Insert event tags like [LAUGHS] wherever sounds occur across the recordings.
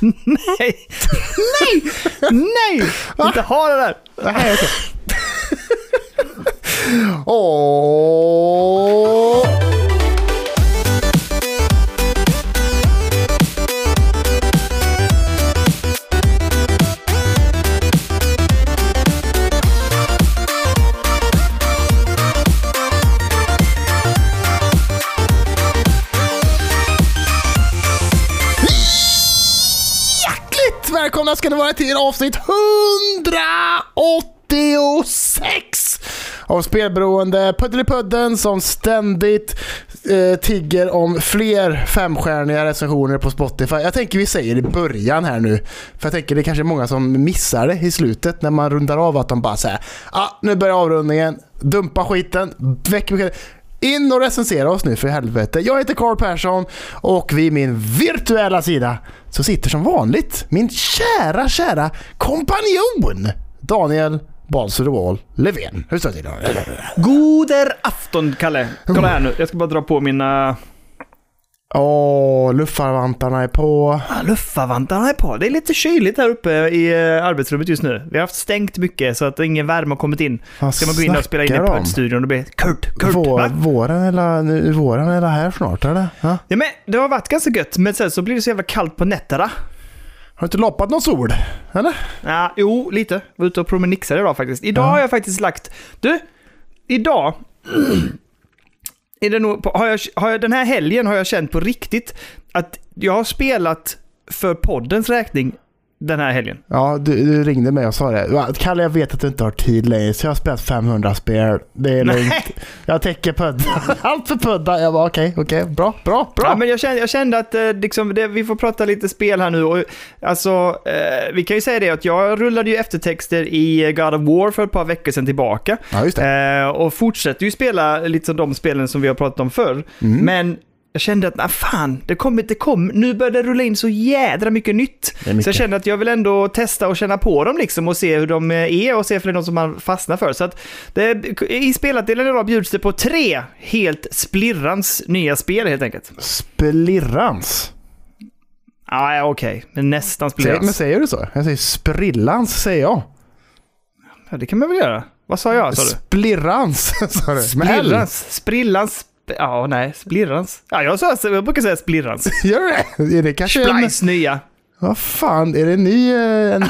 Nej! Nej! Nej! Inte ha det där! Nej, okej. [LAUGHS] Åh! Ska det vara till avsnitt 186 av Spelberoende Puddelipudden som ständigt eh, tigger om fler femstjärniga recensioner på Spotify. Jag tänker vi säger i början här nu, för jag tänker det är kanske många som missar det i slutet när man rundar av att de bara säger ah, nu börjar avrundningen, dumpa skiten, väck mig. In och recensera oss nu för helvete. Jag heter Carl Persson och vid min virtuella sida så sitter som vanligt min kära, kära kompanjon Daniel Balsrud Löfven. Hur står det till? Goder afton, Kalle. Kolla här nu. Jag ska bara dra på mina... Åh, luffarvantarna är på. Ah, Luffarvantarna är på. Det är lite kyligt här uppe i eh, arbetsrummet just nu. Vi har haft stängt mycket så att ingen värme har kommit in. Vad Ska man gå in och spela in i poddstudion och bli Kurt, Kurt, Vår, va? våren, är våren la här snart eller? Ja. Ja, men det har varit ganska gött, men sen så blir det så jävla kallt på nätterna. Har du inte loppat någon sol? Eller? Ja, jo, lite. Var ute och promenixade idag faktiskt. Idag Ja. har jag faktiskt lagt... Du, idag... Är det nog, har, jag, har jag, den här helgen har jag känt på riktigt att jag har spelat för poddens räkning den här helgen. Ja, du, du ringde mig och sa det. Kalle, jag vet att du inte har tid längre, så jag har spelat 500 spel. Det är lugnt. Jag täcker pudda. [LAUGHS] Allt för pudda. Jag bara okej, okej, bra, bra, bra. Ja, men jag kände, jag kände att eh, liksom, det, vi får prata lite spel här nu. Och, alltså, eh, vi kan ju säga det att jag rullade ju eftertexter i God of War för ett par veckor sedan tillbaka. Ja. Eh, och fortsätter ju spela lite som de spelen som vi har pratat om förr. Mm. Men jag kände att, ah, fan, det kommer, det kom, nu börjar det rulla in så jädra mycket nytt. Mycket. Så jag kände att jag vill ändå testa och känna på dem liksom och se hur de eh, är och se för det är något som man fastnar för. Så att det, i spelatdelen idag bjuds det på tre helt splirrans nya spel helt enkelt. Splirrans. Ah, ja, okej. Men nästan Säger, men splirrans. säger du så? Jag säger sprillans, säger jag. Ja, det kan man väl göra. Vad sa jag, sa du? Splirrans, [LAUGHS] sa du. Splirrans. Sprillans. Ja, nej. Splirrans. Ja, jag, sa, jag brukar säga splirrans. [LAUGHS] Gör det? Är det kanske en... Splice nya. Vad fan, är det en ny... eh, En, en,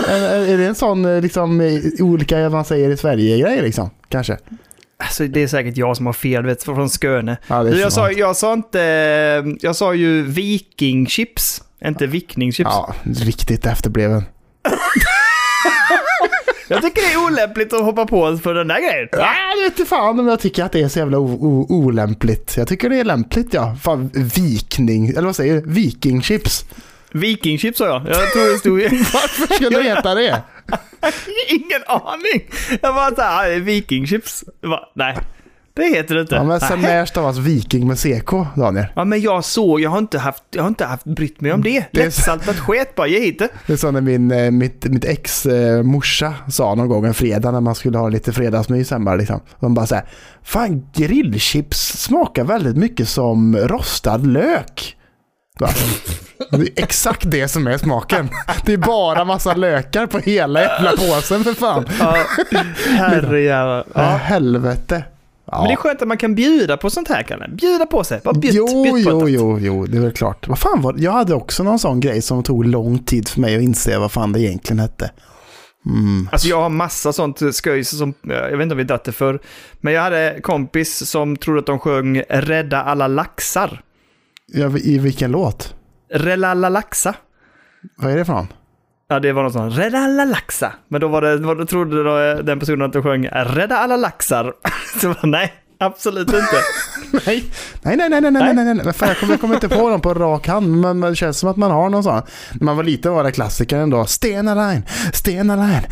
är det en sån eh, liksom eh, olika, man säger i Sverige-grej liksom? Kanske? Alltså, det är säkert jag som har fel, vet, från Skåne. Ja, det är Du, jag, sa, jag sa inte... Jag sa ju vikingchips, inte vikningschips. Ja, riktigt efterbliven. [LAUGHS] Jag tycker det är olämpligt att hoppa på för den där grejen. Ja, det vet fan om jag tycker att det är så jävla olämpligt. Jag tycker det är lämpligt ja. Fan, vikning, eller vad säger du? Vikingchips. Vikingchips sa jag. Jag tror det stod... [LAUGHS] Varför skulle det heta det? [LAUGHS] Ingen aning! Jag bara såhär, ah, vikingchips. Bara, Nej, det heter det inte. Ja, men sen när stavas viking med CK, Daniel? Ja, men jag såg, jag har inte haft, jag har inte haft brytt mig om det. Det är- Lättsaltat skit bara, ge hit det. Det är så när min, eh, mitt, mitt ex eh, morsa sa någon gång en fredag när man skulle ha lite fredagsmys hemma liksom. De bara såhär, fan grillchips smakar väldigt mycket som rostad lök. Va? Det är exakt det som är smaken. Det är bara massa lökar på hela jävla påsen för fan. Ja, herrejävlar. Ja. helvete. Ja. Men det är skönt att man kan bjuda på sånt här, Kalle. Bjuda på sig. Bara bjutt, jo, på jo, det. jo, jo, det är väl klart. Vad fan var det? Jag hade också någon sån grej som tog lång tid för mig att inse vad fan det egentligen hette. Mm. Alltså jag har massa sånt sköjs som, jag vet inte om vi dratt det för. Men jag hade kompis som trodde att de sjöng Rädda alla laxar. Ja, I vilken låt? Relalla laxa. Vad är det för någon? Ja, det var någon sån Rädda alla laxar. Men då var det, då trodde då eh, den personen att de sjöng Rädda alla laxar. [LAUGHS] Så jag bara, nej, absolut inte. [LAUGHS] Nej, nej, nej, nej, nej, nej, nej, nej. Fan, jag, kommer, jag kommer inte på dem på rak hand, men det känns som att man har någon sån. När man var liten var det klassikern ändå. Stena Line, Stena Line.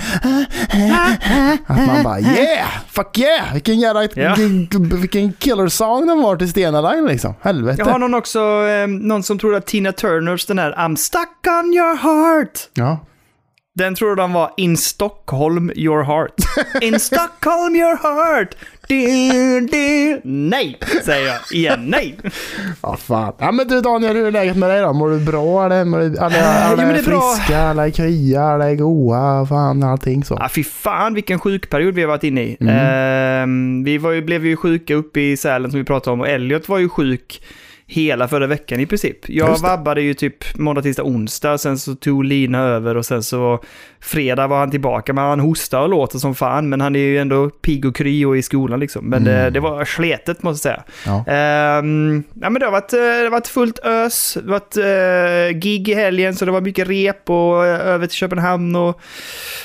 Att man bara yeah, fuck yeah, vilken jävla, Ja. vilken, vilken killer song den var till Stena Line liksom. Helvete. Jag har någon också, eh, någon som tror att Tina Turners den här I'm stuck on your heart. Ja, Den tror de var In Stockholm your heart. [LAUGHS] In Stockholm your heart. Du, du. Nej, säger jag igen. Nej. Ja, fan. Ja, men du Daniel, hur är läget med dig då? Mår du bra eller? Mår du, alla, Eh, alla men är är friska, alla är krya, alla är goa, fan allting så. Ah, fy fan vilken sjukperiod vi har varit inne i. Mm. Ehm, vi var ju, blev ju sjuka uppe i Sälen som vi pratade om och Elliot var ju sjuk hela förra veckan i princip. Jag vabbade ju typ måndag, tisdag, onsdag, sen så tog Lina över och sen så fredag var han tillbaka. Men han hostar och låter som fan, men han är ju ändå pigg och kry och i skolan liksom. Men det, Mm. det var sletet måste jag säga. Ja. Ehm, ja, men det, har varit, eh, det har varit fullt ös, det har varit eh, gig i helgen så det var mycket rep och eh, över till Köpenhamn och,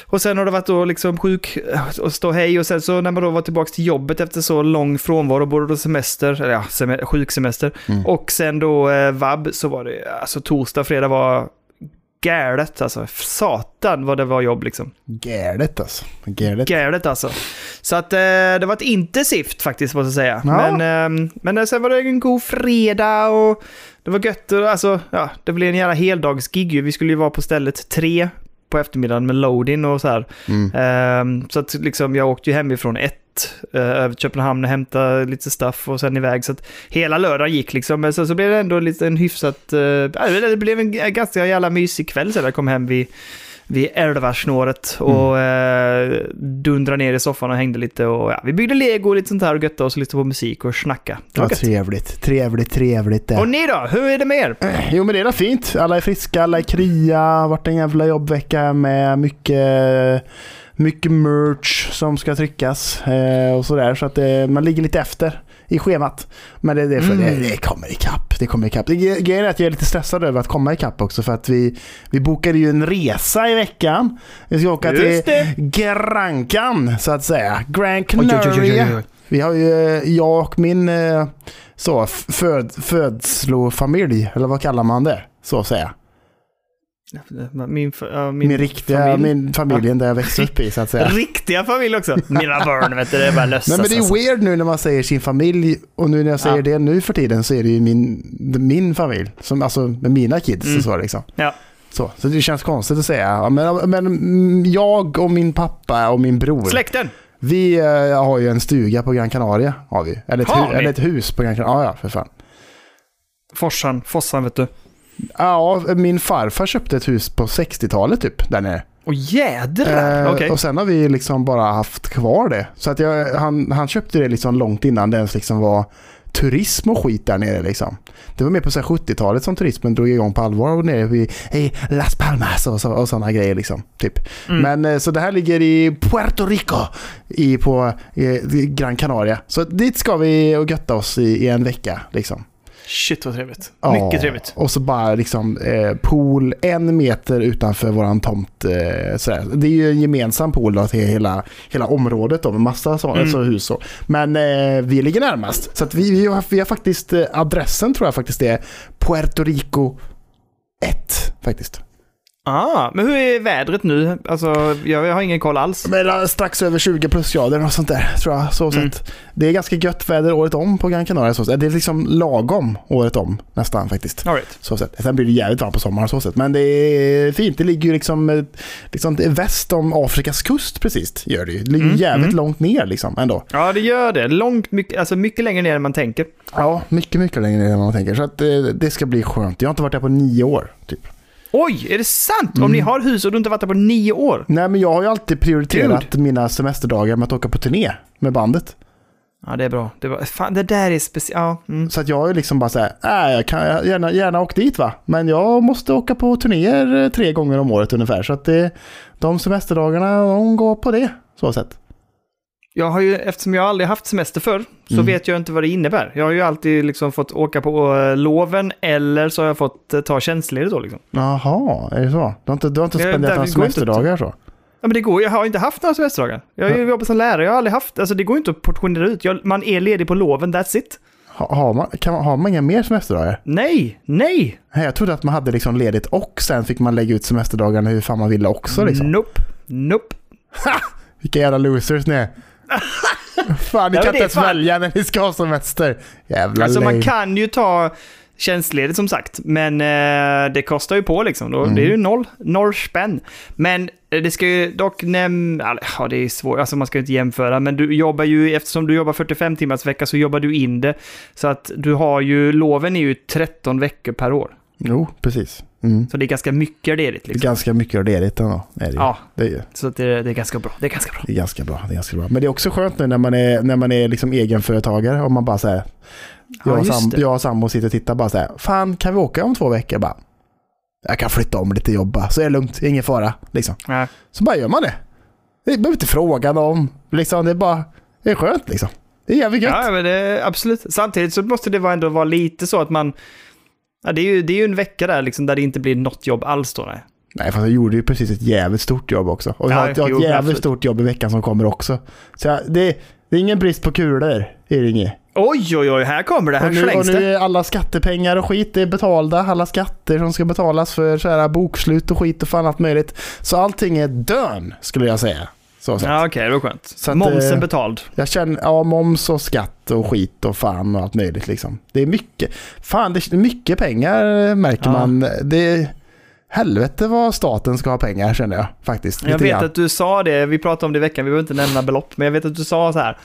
och sen har det varit då liksom sjuk eh, och stå hej och sen så när man då var tillbaka till jobbet efter så lång frånvaro, både då semester, eller ja, sem- sjuksemester Mm. och sen då eh, vab så var det, alltså torsdag, fredag var galet alltså. Satan vad det var jobb liksom. Galet alltså. Galet. Galet alltså. Så att eh, det var ett intensivt faktiskt måste jag säga. Ja. Men, eh, men eh, sen var det en god fredag och det var gött. Och, alltså, ja, det blev en jävla heldagsgig ju. Vi skulle ju vara på stället tre på eftermiddagen med loading och så här. Mm. Ehm, så att liksom, jag åkte ju hemifrån ett eh, över till Köpenhamn och hämtade lite stuff och sen iväg. Så att hela lördagen gick liksom. Men sen så blev det ändå lite en hyfsat... eh, det blev en ganska jävla mysig kväll sen jag kom hem vid, vid elvasnåret och Mm. eh, dundrade ner i soffan och hängde lite. Och, ja, vi byggde lego och lite sånt här och göttade oss lite på musik och snacka. Det var Ja, gött. trevligt. Trevligt, trevligt det. Och ni då? Hur är det med er? Eh, Jo men det är fint. Alla är friska, alla är krya. Vart en jävla jobbvecka med mycket, mycket merch som ska tryckas eh, och sådär. Så att det, man ligger lite efter i schemat. Men det, det, för, Mm. det, det kommer ikapp. Det kommer ikapp. Det- Grejen är att jag är lite stressad över att komma ikapp också för att vi, vi bokade ju en resa i veckan. Vi ska åka Just till det. Grankan så att säga. Grand Oj, oj, oj, oj, Canaria. Vi har ju, eh, jag och min eh, så, föd, födslofamilj, eller vad kallar man det? Så att säga. Min, f- ja, Min, riktiga, familj. min familjen där jag växte upp i så att säga. [LAUGHS] Riktiga familj också. Mina barn vet du, det är bara lössas. Nej men det är alltså. weird nu när man säger sin familj och nu när jag säger Ja. det nu för tiden så är det ju min, min familj. Som, alltså med mina kids Mm. och så liksom. Ja. Så, så det känns konstigt att säga. Men, men mm, jag och min pappa och min bror. Släkten! Vi eh, har ju en stuga på Gran Canaria. Har vi. Eller ett, Har ni? eller ett hus på Gran Canaria. Ja, ja, för fan. Forsan, Fossan vet du. Ja, min farfar köpte ett hus på 60-talet typ, där nere. Åh jädrar! Eh, Okej. Och sen har vi liksom bara haft kvar det. Så att jag, han, han köpte det liksom långt innan det ens liksom var turism och skit där nere liksom. Det var mer på så här 70-talet som turismen drog igång på allvar och nere vid i Las Palmas och, så, och sådana grejer liksom. Typ. Mm. Men eh, så det här ligger i Puerto Rico i, på i Gran Canaria. Så dit ska vi och götta oss i, i en vecka liksom. Shit vad trevligt. Ja, Mycket trevligt. Och så bara liksom eh, pool en meter utanför våran tomt. Eh, sådär. Det är ju en gemensam pool då till hela, hela området då med massa sådana Mm. så hus. Så. Men eh, vi ligger närmast. Så att vi, vi, har, vi har faktiskt, eh, adressen tror jag faktiskt är Puerto Rico 1 faktiskt. Ah, men hur är vädret nu? Alltså, jag, har ingen koll alls. Men strax över 20 plusgrader och sånt där tror jag. Så Mm. sett. Det är ganska gött väder året om på Gran Canaria. Så sett. Det är liksom lagom året om nästan faktiskt. All right. Så sätt. Sen blir det jävligt varmt på sommaren så sätt. Men det är fint. Det ligger ju liksom, eh, liksom väst om Afrikas kust precis. Gör det. Det ligger Mm, jävligt mm. långt ner liksom ändå. Ja, det gör det. Långt, mycket, alltså mycket längre ner än man tänker. Ja, mycket, mycket längre ner än man tänker. Så att eh, det ska bli skönt. Jag har inte varit där på nio år. Typ. Oj, är det sant? Om Mm. ni har hus och du inte varit där på nio år? Nej, men jag har ju alltid prioriterat mina semesterdagar med att åka på turné med bandet. Ja, det är bra. Det, var, fan, det där är speciellt. Ja, mm. Så att jag är liksom bara så här, nej, jag kan gärna, gärna åka dit va. Men jag måste åka på turnéer eh, tre gånger om året ungefär. Så att det, de semesterdagarna, de går på det. Så sett. Jag har ju, eftersom jag aldrig haft semester förr, så Mm. vet jag inte vad det innebär. Jag har ju alltid liksom fått åka på eh, loven eller så har jag fått eh, ta tjänstledigt då liksom. Jaha, är det så? Du har inte, du har inte spenderat några semesterdagar så? Ja, men det går Jag har inte haft några semesterdagar. Jag har ju jobbat som lärare. Jag har aldrig haft... Alltså det går inte att portionera ut. Jag, man är ledig på loven, that's it. Ha, har, man, kan, man- har man inga mer semesterdagar? Nej, nej! Jag trodde att man hade liksom ledigt och sen fick man lägga ut semesterdagarna hur fan man ville också liksom. Nope, nope. Vilka jävla losers ni är. Fan, ni Ja, kan inte ens fan- välja när ni ska ha semester. Jävla Alltså man lame. kan ju ta tjänstledigt som sagt. Men eh, det kostar ju på liksom. Då, Mm. Det är ju noll, noll spänn. Men eh, det ska ju dock nämna... Ja, det är svårt. Alltså man ska ju inte jämföra. Men du jobbar ju, eftersom du jobbar 45 timmars vecka så jobbar du in det. Så att du har ju, loven är ju 13 veckor per år. Jo, precis. Mm. Så det är ganska mycket Det är liksom. ganska mycket ledigt ändå. Är det. Ja, det, är, ju- så det, det är ganska bra. Det är ganska bra. det är ganska bra. Det är ganska bra. Men det är också skönt nu när man är, när man är liksom egenföretagare och man bara säger Ja, jag, och just sam, jag och sambo sitter och tittar bara så här. Fan, kan vi åka om två veckor? Bara, jag kan flytta om lite jobb bara, så är det lugnt. Ingen fara. Liksom. Ja. Så bara gör man det. Det behöver inte fråga någon. Liksom, det är bara, det är skönt liksom. Det är jävligt gött. Ja, men det, absolut. Samtidigt så måste det ändå vara lite så att man... Ja, det, är ju, det är ju en vecka där liksom, där det inte blir något jobb alls då. Nej. Nej, fast jag gjorde ju precis ett jävligt stort jobb också. Och jag Ja, har ett, jag har jo, ett jävligt stort jobb i veckan som kommer också. Så jag, det, det är ingen brist på kulor, är det inget. Oj, oj, oj, här kommer det. Här Och nu, och slängs nu det. är alla skattepengar och skit det är betalda. Alla skatter som ska betalas för så här bokslut och skit och fan allt möjligt. Så allting är dön, skulle jag säga. Så. Ja, okej, det var skönt. Så att, Momsen eh, betald. Jag känner, ja, moms och skatt och skit och fan och allt möjligt liksom. Det är mycket, fan det är mycket pengar eh, märker Ja. man. Det är, helvete vad staten ska ha pengar känner jag faktiskt. Jag vet grann. att du sa det, vi pratade om det i veckan, vi behöver inte nämna belopp, men jag vet att du sa så här,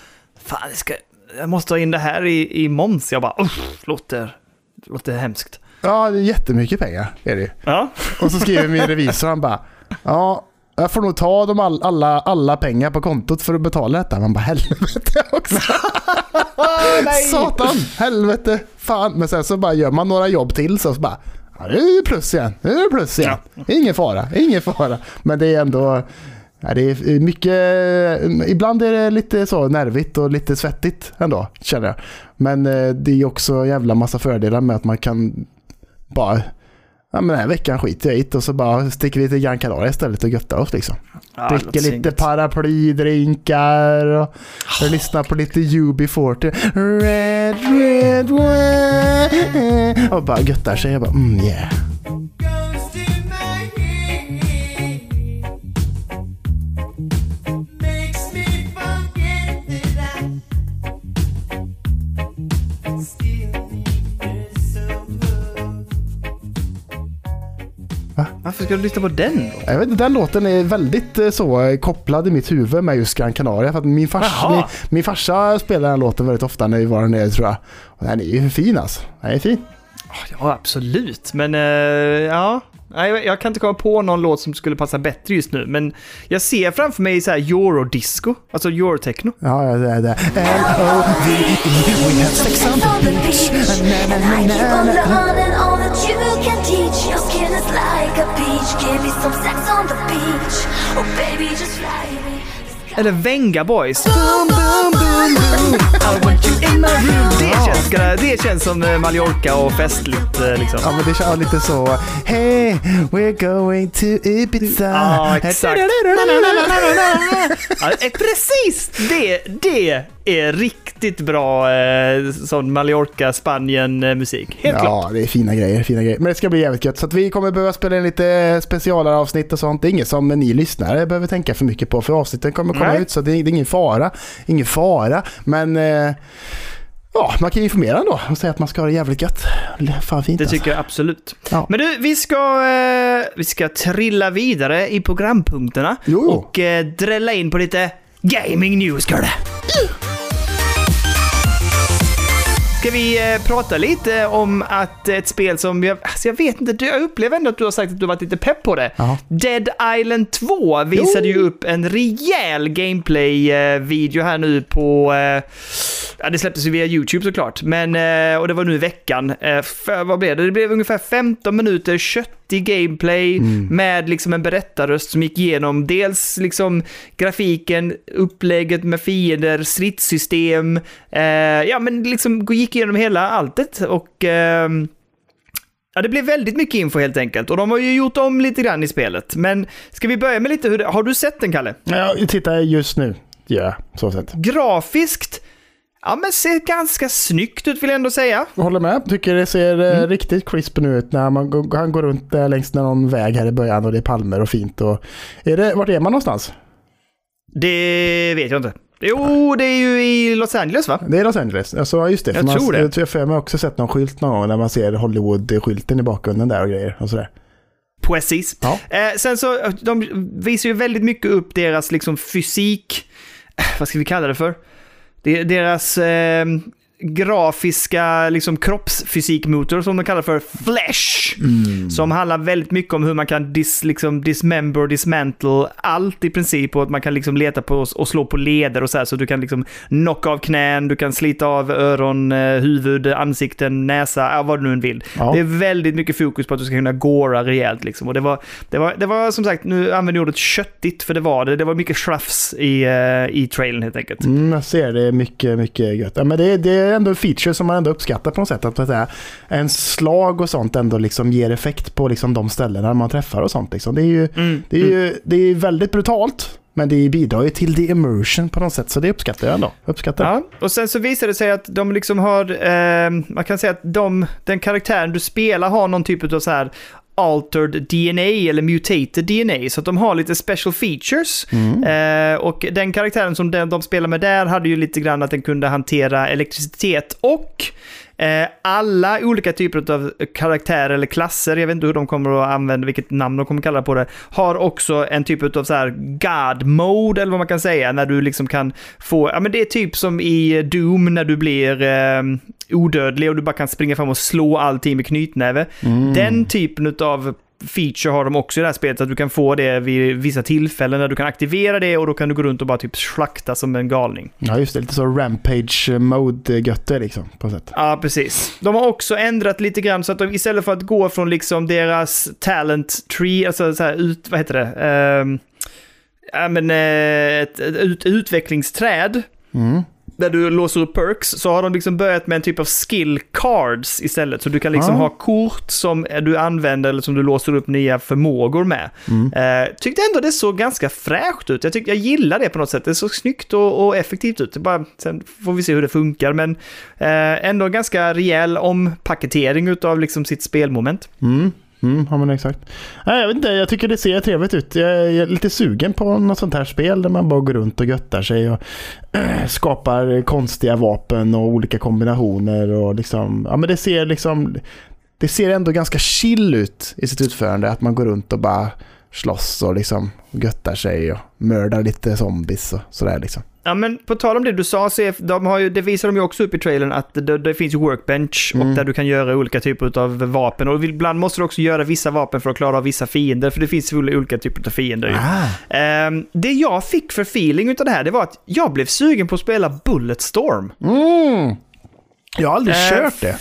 fan, jag, ska, jag måste ha in det här i, i moms. Jag bara, usch, låter, låter hemskt. Ja, det är jättemycket pengar är det. Ja, Och så skriver min revisor, han bara, ja, jag får nog ta de all, alla, alla pengar på kontot för att betala detta. Man bara, helvete också. [LAUGHS] Satan, helvete, fan. Men sen så bara gör man några jobb till så, så bara, ja, det är plus igen, det är plus igen. Ingen fara, ingen fara. Men det är ändå, ja, det är mycket, ibland är det lite så nervigt och lite svettigt ändå, känner jag. Men eh, det är också en jävla massa fördelar med att man kan bara Ja men den här veckan skiter jag i det och så bara sticker vi till Gran Canaria istället och göttar oss liksom. ja Dricker lite svinget. paraplydrinkar och, och lyssnar på lite UB40. Red, red wine. Och bara göttar sig. Jag bara mm yeah. Varför ska du lyssna på den då? Jag vet inte, den låten är väldigt eh, så eh, kopplad i mitt huvud med just Gran Canaria. För att min, fars, min, min farsa spelar den låten väldigt ofta när vi var där nere tror jag. Och den är ju fin alltså. Den är fin. Ja, absolut. Men eh, ja, Nej, jag kan inte komma på någon låt som skulle passa bättre just nu. Men jag ser framför mig så här eurodisco, alltså eurotechno. Ja, ja, det är det. L-O-V-E, we have sex on the beach. Your skin is like a peach. Give me some sex on the beach. Oh baby, just fly me. Eller Venga Boys. Boom, boom, boom, boom. I want you in my room. Det känns, det känns som eh, Mallorca och festligt eh, liksom. Ja, men det känns lite så. Hey, we're going to Ibiza. Ja, exakt. Ja, eh, precis! Det, det är riktigt bra eh, sån Mallorca, Spanien-musik. Helt klart. Ja, det är fina grejer, fina grejer. Men det ska bli jävligt gött. Så att vi kommer behöva spela in lite specialare avsnitt och sånt. Det är inget som ni lyssnare behöver tänka för mycket på. För avsnitten kommer komma Nej. ut så det är, det är ingen fara. Ingen fara. Men eh, ja, man kan ju informera ändå och säga att man ska ha det jävligt gött. Fan fint Det alltså. tycker jag absolut. Ja. Men du, vi ska, eh, vi ska trilla vidare i programpunkterna Jo, och eh, drälla in på lite gaming news, Kurre. Ska vi eh, prata lite om att ett spel som jag, alltså jag vet inte, jag upplever ändå att du har sagt att du varit lite pepp på det. Ja. Dead Island 2 visade ju upp en rejäl gameplay-video här nu på... eh, Ja, det släpptes ju via YouTube såklart, men... eh, Och det var nu i veckan. Eh, För, vad blev det? Det blev ungefär 15 minuter köttig gameplay med liksom en berättarröst som gick igenom dels liksom grafiken, upplägget med fiender, stridssystem. eh, Ja, men liksom gick igenom hela alltet och... ehm, Ja, det blev väldigt mycket info helt enkelt. Och de har ju gjort om lite grann i spelet. Men ska vi börja med lite hur det... Har du sett den, Kalle? Ja, jag tittar just nu. Ja, så sett. Grafiskt, ja men ser ganska snyggt ut vill jag ändå säga. Jag håller med. Tycker det ser eh, riktigt crisp nu ut när man, han går runt där längs någon väg här i början och det är palmer och fint. Och, är det, vart är man någonstans? Det vet jag inte. Jo, det är ju i Los Angeles va? Det är Los Angeles. Alltså, just det. Jag man, tror det. Jag tror jag mig också sett någon skylt någon gång där man ser Hollywood-skylten i bakgrunden där och grejer. Och sådär. Precis. Ja. Eh, sen så, de visar ju väldigt mycket upp deras liksom fysik, eh, [CLEARS THROAT] vad ska vi kalla det för? Deras eh, grafiska liksom, kroppsfysikmotor som de kallar för Flash. Som handlar väldigt mycket om hur man kan dis, liksom, dismember, dismantle allt i princip. Och att man kan liksom leta på och- slå på leder och så här. Så du kan liksom knocka av knän, du kan slita av öron, eh, huvud, ansikten, näsa, vad du nu än vill. Ja. Det är väldigt mycket fokus på att du ska kunna gåra rejält. Liksom. Och det, var, det, var, det var som sagt, nu använder jag ordet köttigt för det var det. Det var mycket schrafs i, eh, i trailern helt enkelt. Mm, jag ser det. är Mycket, mycket gött. Ja, men det, det är ändå en feature som man ändå uppskattar på något sätt. Att, att en slag och sånt ändå liksom ger effekt på liksom de ställena man träffar och sånt. Liksom. Det är ju Mm. det är, ju, det är väldigt brutalt. Men det bidrar ju till the immersion på något sätt. Så det uppskattar jag ändå. Uppskattar. Ja, och sen så visar det sig att de liksom har, eh, man kan säga att de, den karaktären du spelar har någon typ av så här altered DNA eller mutated DNA, så att de har lite special features. Eh, och den karaktären som de, de spelar med där hade ju lite grann att den kunde hantera elektricitet och alla olika typer av karaktärer eller klasser, jag vet inte hur de kommer att använda, vilket namn de kommer kalla på det, har också en typ av så här God mode eller vad man kan säga, när du liksom kan få, ja men det är typ som i Doom när du blir eh, odödlig och du bara kan springa fram och slå allting med knytnäve. Den typen av feature har de också i det här spelet, att du kan få det vid vissa tillfällen när du kan aktivera det och då kan du gå runt och bara typ slakta som en galning. Ja, just det. Lite så rampage mode götte liksom. På sätt. Ja, precis. De har också ändrat lite grann så att de istället för att gå från liksom deras talent tree, alltså så här ut, vad heter det? Ehm, ja, men eh, ett, ett ut, utvecklingsträd. Mm. Där du låser upp perks, så har de liksom börjat med en typ av skill cards istället. Så du kan liksom Ah. ha kort som du använder eller som du låser upp nya förmågor med. Mm. Eh, tyckte ändå det såg ganska fräscht ut. Jag, tyckte, jag gillar det på något sätt. Det såg snyggt och, och effektivt ut. Bara, sen får vi se hur det funkar, men eh, ändå ganska rejäl ompaketering av liksom sitt spelmoment. Mm. Mm, ja men exakt. Nej, jag vet inte, jag tycker det ser trevligt ut. Jag är lite sugen på något sånt här spel där man bara går runt och göttar sig och äh, skapar konstiga vapen och olika kombinationer och liksom, ja men det ser liksom, det ser ändå ganska chill ut i sitt utförande. Att man går runt och bara slåss och liksom göttar sig och mördar lite zombies och sådär liksom. Ja, men på tal om det du sa, är, de har ju, det visar de ju också upp i trailern att det, det finns ju workbench och Mm. där du kan göra olika typer av vapen. Och ibland måste du också göra vissa vapen för att klara av vissa fiender, för det finns olika typer av fiender. Ah. Ehm, det jag fick för feeling utav det här, det var att jag blev sugen på att spela Bulletstorm. Mm. Jag har aldrig Eh, kört det.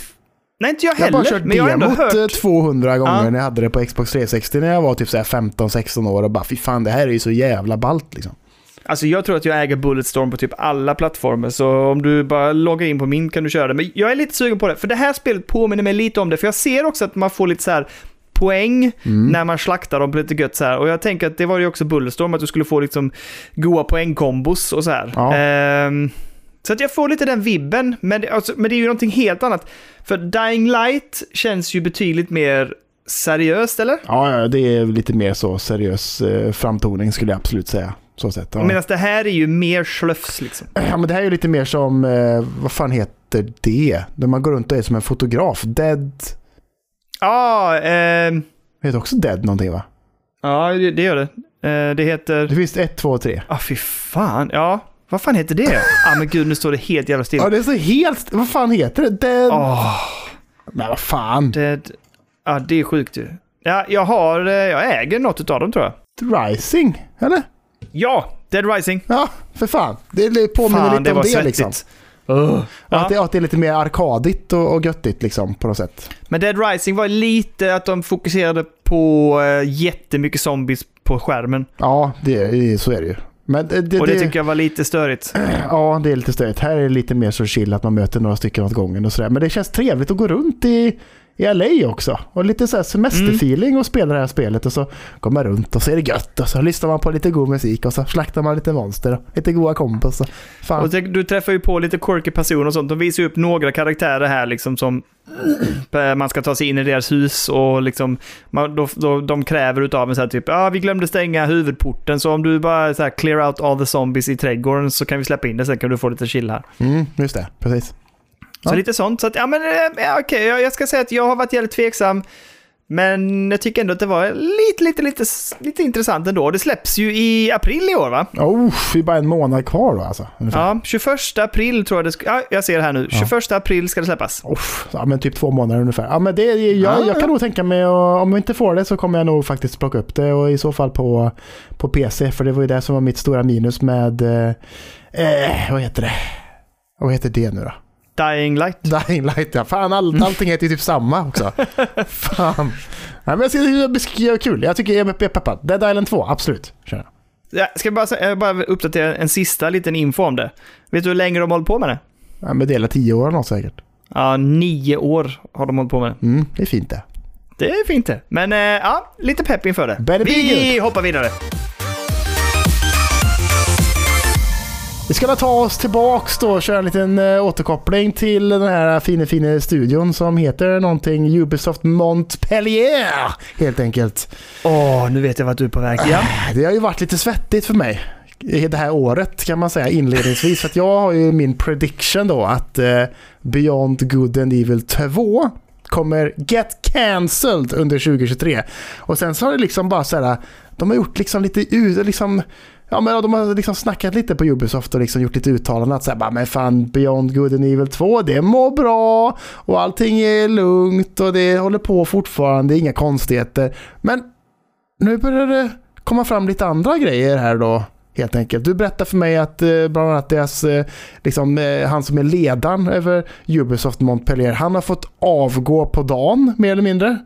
Nej, inte jag Jag har heller, bara kört men jag har ändå demot hört... eh, 200 gånger Ja. när jag hade det på Xbox 360 när jag var typ så här 15-16 år och bara fy fan det här är ju så jävla ballt liksom. Alltså jag tror att jag äger Bulletstorm på typ alla plattformar, så om du bara loggar in på min kan du köra det. Men jag är lite sugen på det, för det här spelet påminner mig lite om det, för jag ser också att man får lite så här poäng Mm. när man slaktar dem på lite gött så här. Och jag tänker att det var ju också Bulletstorm, att du skulle få liksom goa poängkombos och så här. Ja. Ehm, så att jag får lite den vibben, men det, alltså, men det är ju någonting helt annat. För Dying Light känns ju betydligt mer seriöst, eller? Ja, det är lite mer så seriös eh, framtoning skulle jag absolut säga. Så sett. Ja. Medan det här är ju mer slöfs liksom. [CLEARS THROAT] ja, men det här är ju lite mer som, eh, vad fan heter det? Där man går runt och är som en fotograf. Dead, Ja, ehm, heter också Dead någonting va? ja det, det gör det. Eh, det heter... Det finns ett, två, tre. Ah, fy fan. Ja, vad fan heter det? ah, men gud, nu står det helt jävla still. Ja, det är så helt, vad fan heter det? Dead, Åh, men vad fan. det... Ja, det är sjukt ju. Ja, jag har... eh, Jag äger något av dem tror jag. Rising, eller? Ja, Dead Rising. Ja, för fan. Det påminner Fan, lite det om det svettigt. liksom. Ja. Att, det, att det är lite mer arkadigt och, och göttigt liksom på något sätt. Men Dead Rising var lite att de fokuserade på uh, jättemycket zombies på skärmen. Ja, det, så är det ju. Men det, det, Och det, det- tycker jag var lite störigt. [CLEARS THROAT] Ja, det är lite störigt. Här är det lite mer så chill att man möter några stycken åt gången och sådär. Men det känns trevligt att gå runt i, i LA också. Och lite så här semesterfeeling och spela det här spelet och så går man runt och så är det gött och så lyssnar man på lite god musik och så slaktar man lite monster och lite goda kompisar. Fan. Och du träffar ju på lite quirky personer och sånt. De visar ju upp några karaktärer här liksom som [CLEARS THROAT] man ska ta sig in i deras hus och liksom man, då, då, de kräver utav en så här typ ja ah, vi glömde stänga huvudporten så om du bara så här clear out all the zombies i trädgården så kan vi släppa in det sen kan du få lite chill här. Mm, just det, precis. Så Ja. lite sånt. Så att, ja men eh, ja, okej, jag, jag ska säga att jag har varit jävligt tveksam. Men jag tycker ändå att det var lite, lite, lite, lite intressant ändå. Det släpps ju i april i år va? Oh, det är bara en månad kvar då alltså. ungefär. Ja, 21 april tror jag det ska... Ja, jag ser det här nu. 21 april ska det släppas. Uff, ja, men typ två månader ungefär. Ja, men det, jag, Ah. jag kan nog tänka mig, och, om jag inte får det så kommer jag nog faktiskt plocka upp det och i så fall på, på PC. För det var ju det som var mitt stora minus med, eh, eh, vad heter det? Vad heter det nu då? Dying Light. Dying Light ja. Fan, all, allting heter ju typ samma också. [LAUGHS] Fan. Nej, men jag ser det beskriva kul. Jag tycker jag är peppad. Dead Island 2, absolut. Kör. Ja, ska jag bara, jag bara uppdatera en sista liten info om det. Vet du hur länge de har hållit på med det? Ja, men det är tio år något säkert. Ja, nio år har de hållit på med det. Mm, det är fint det. Det är fint det. Men eh, ja, lite pepp inför det. Better be Vi hoppar vidare. Vi ska ta oss tillbaks då och köra en liten äh, återkoppling till den här fina, fina studion som heter någonting Ubisoft Montpellier. Helt enkelt. Åh, nu vet jag vart du är på väg. Ja. Det har ju varit lite svettigt för mig i det här året kan man säga inledningsvis. För att jag har ju min prediction då att eh, Beyond Good and Evil 2 kommer get cancelled under 2023. Och sen så har det liksom bara så här, de har gjort liksom lite ut, liksom Ja men de har liksom snackat lite på Ubisoft och liksom gjort lite uttalanden att säga bara men fan Beyond Good and Evil 2 det mår bra och allting är lugnt och det håller på fortfarande, inga konstigheter. Men nu börjar det komma fram lite andra grejer här då. Helt enkelt. Du berättade för mig att eh, bland annat deras, eh, liksom, eh, han som är ledaren över Ubisoft Montpellier, han har fått avgå på dagen mer eller mindre.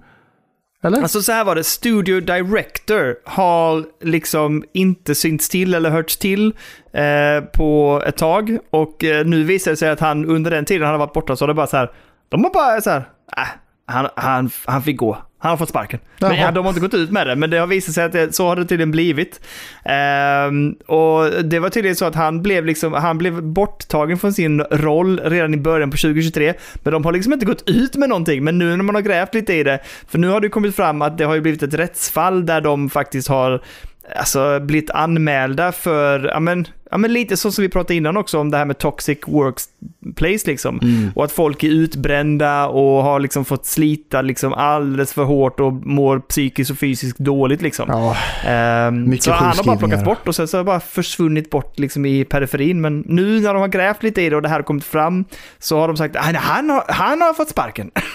Eller? Alltså så här var det, Studio Director har liksom inte synts till eller hörts till eh, på ett tag. Och eh, nu visar det sig att han under den tiden han har varit borta så har det bara så här, de har bara så här, äh, han, han, han fick gå. Han har fått sparken. Men ja, de har inte gått ut med det, men det har visat sig att det, så har det tydligen blivit. Ehm, och det var tydligen så att han blev, liksom, han blev borttagen från sin roll redan i början på 2023. Men de har liksom inte gått ut med någonting. Men nu när man har grävt lite i det, för nu har det kommit fram att det har ju blivit ett rättsfall där de faktiskt har alltså, blivit anmälda för, ja men, ja men lite så som vi pratade innan också om det här med toxic workplace liksom. Och att folk är utbrända och har liksom fått slita liksom alldeles för hårt och mår psykiskt och fysiskt dåligt liksom. Ja, Mycket så han har bara plockats bort och sen så har det bara försvunnit bort liksom i periferin. Men nu när de har grävt lite i det och det här har kommit fram så har de sagt att han har, han har fått sparken. [LAUGHS]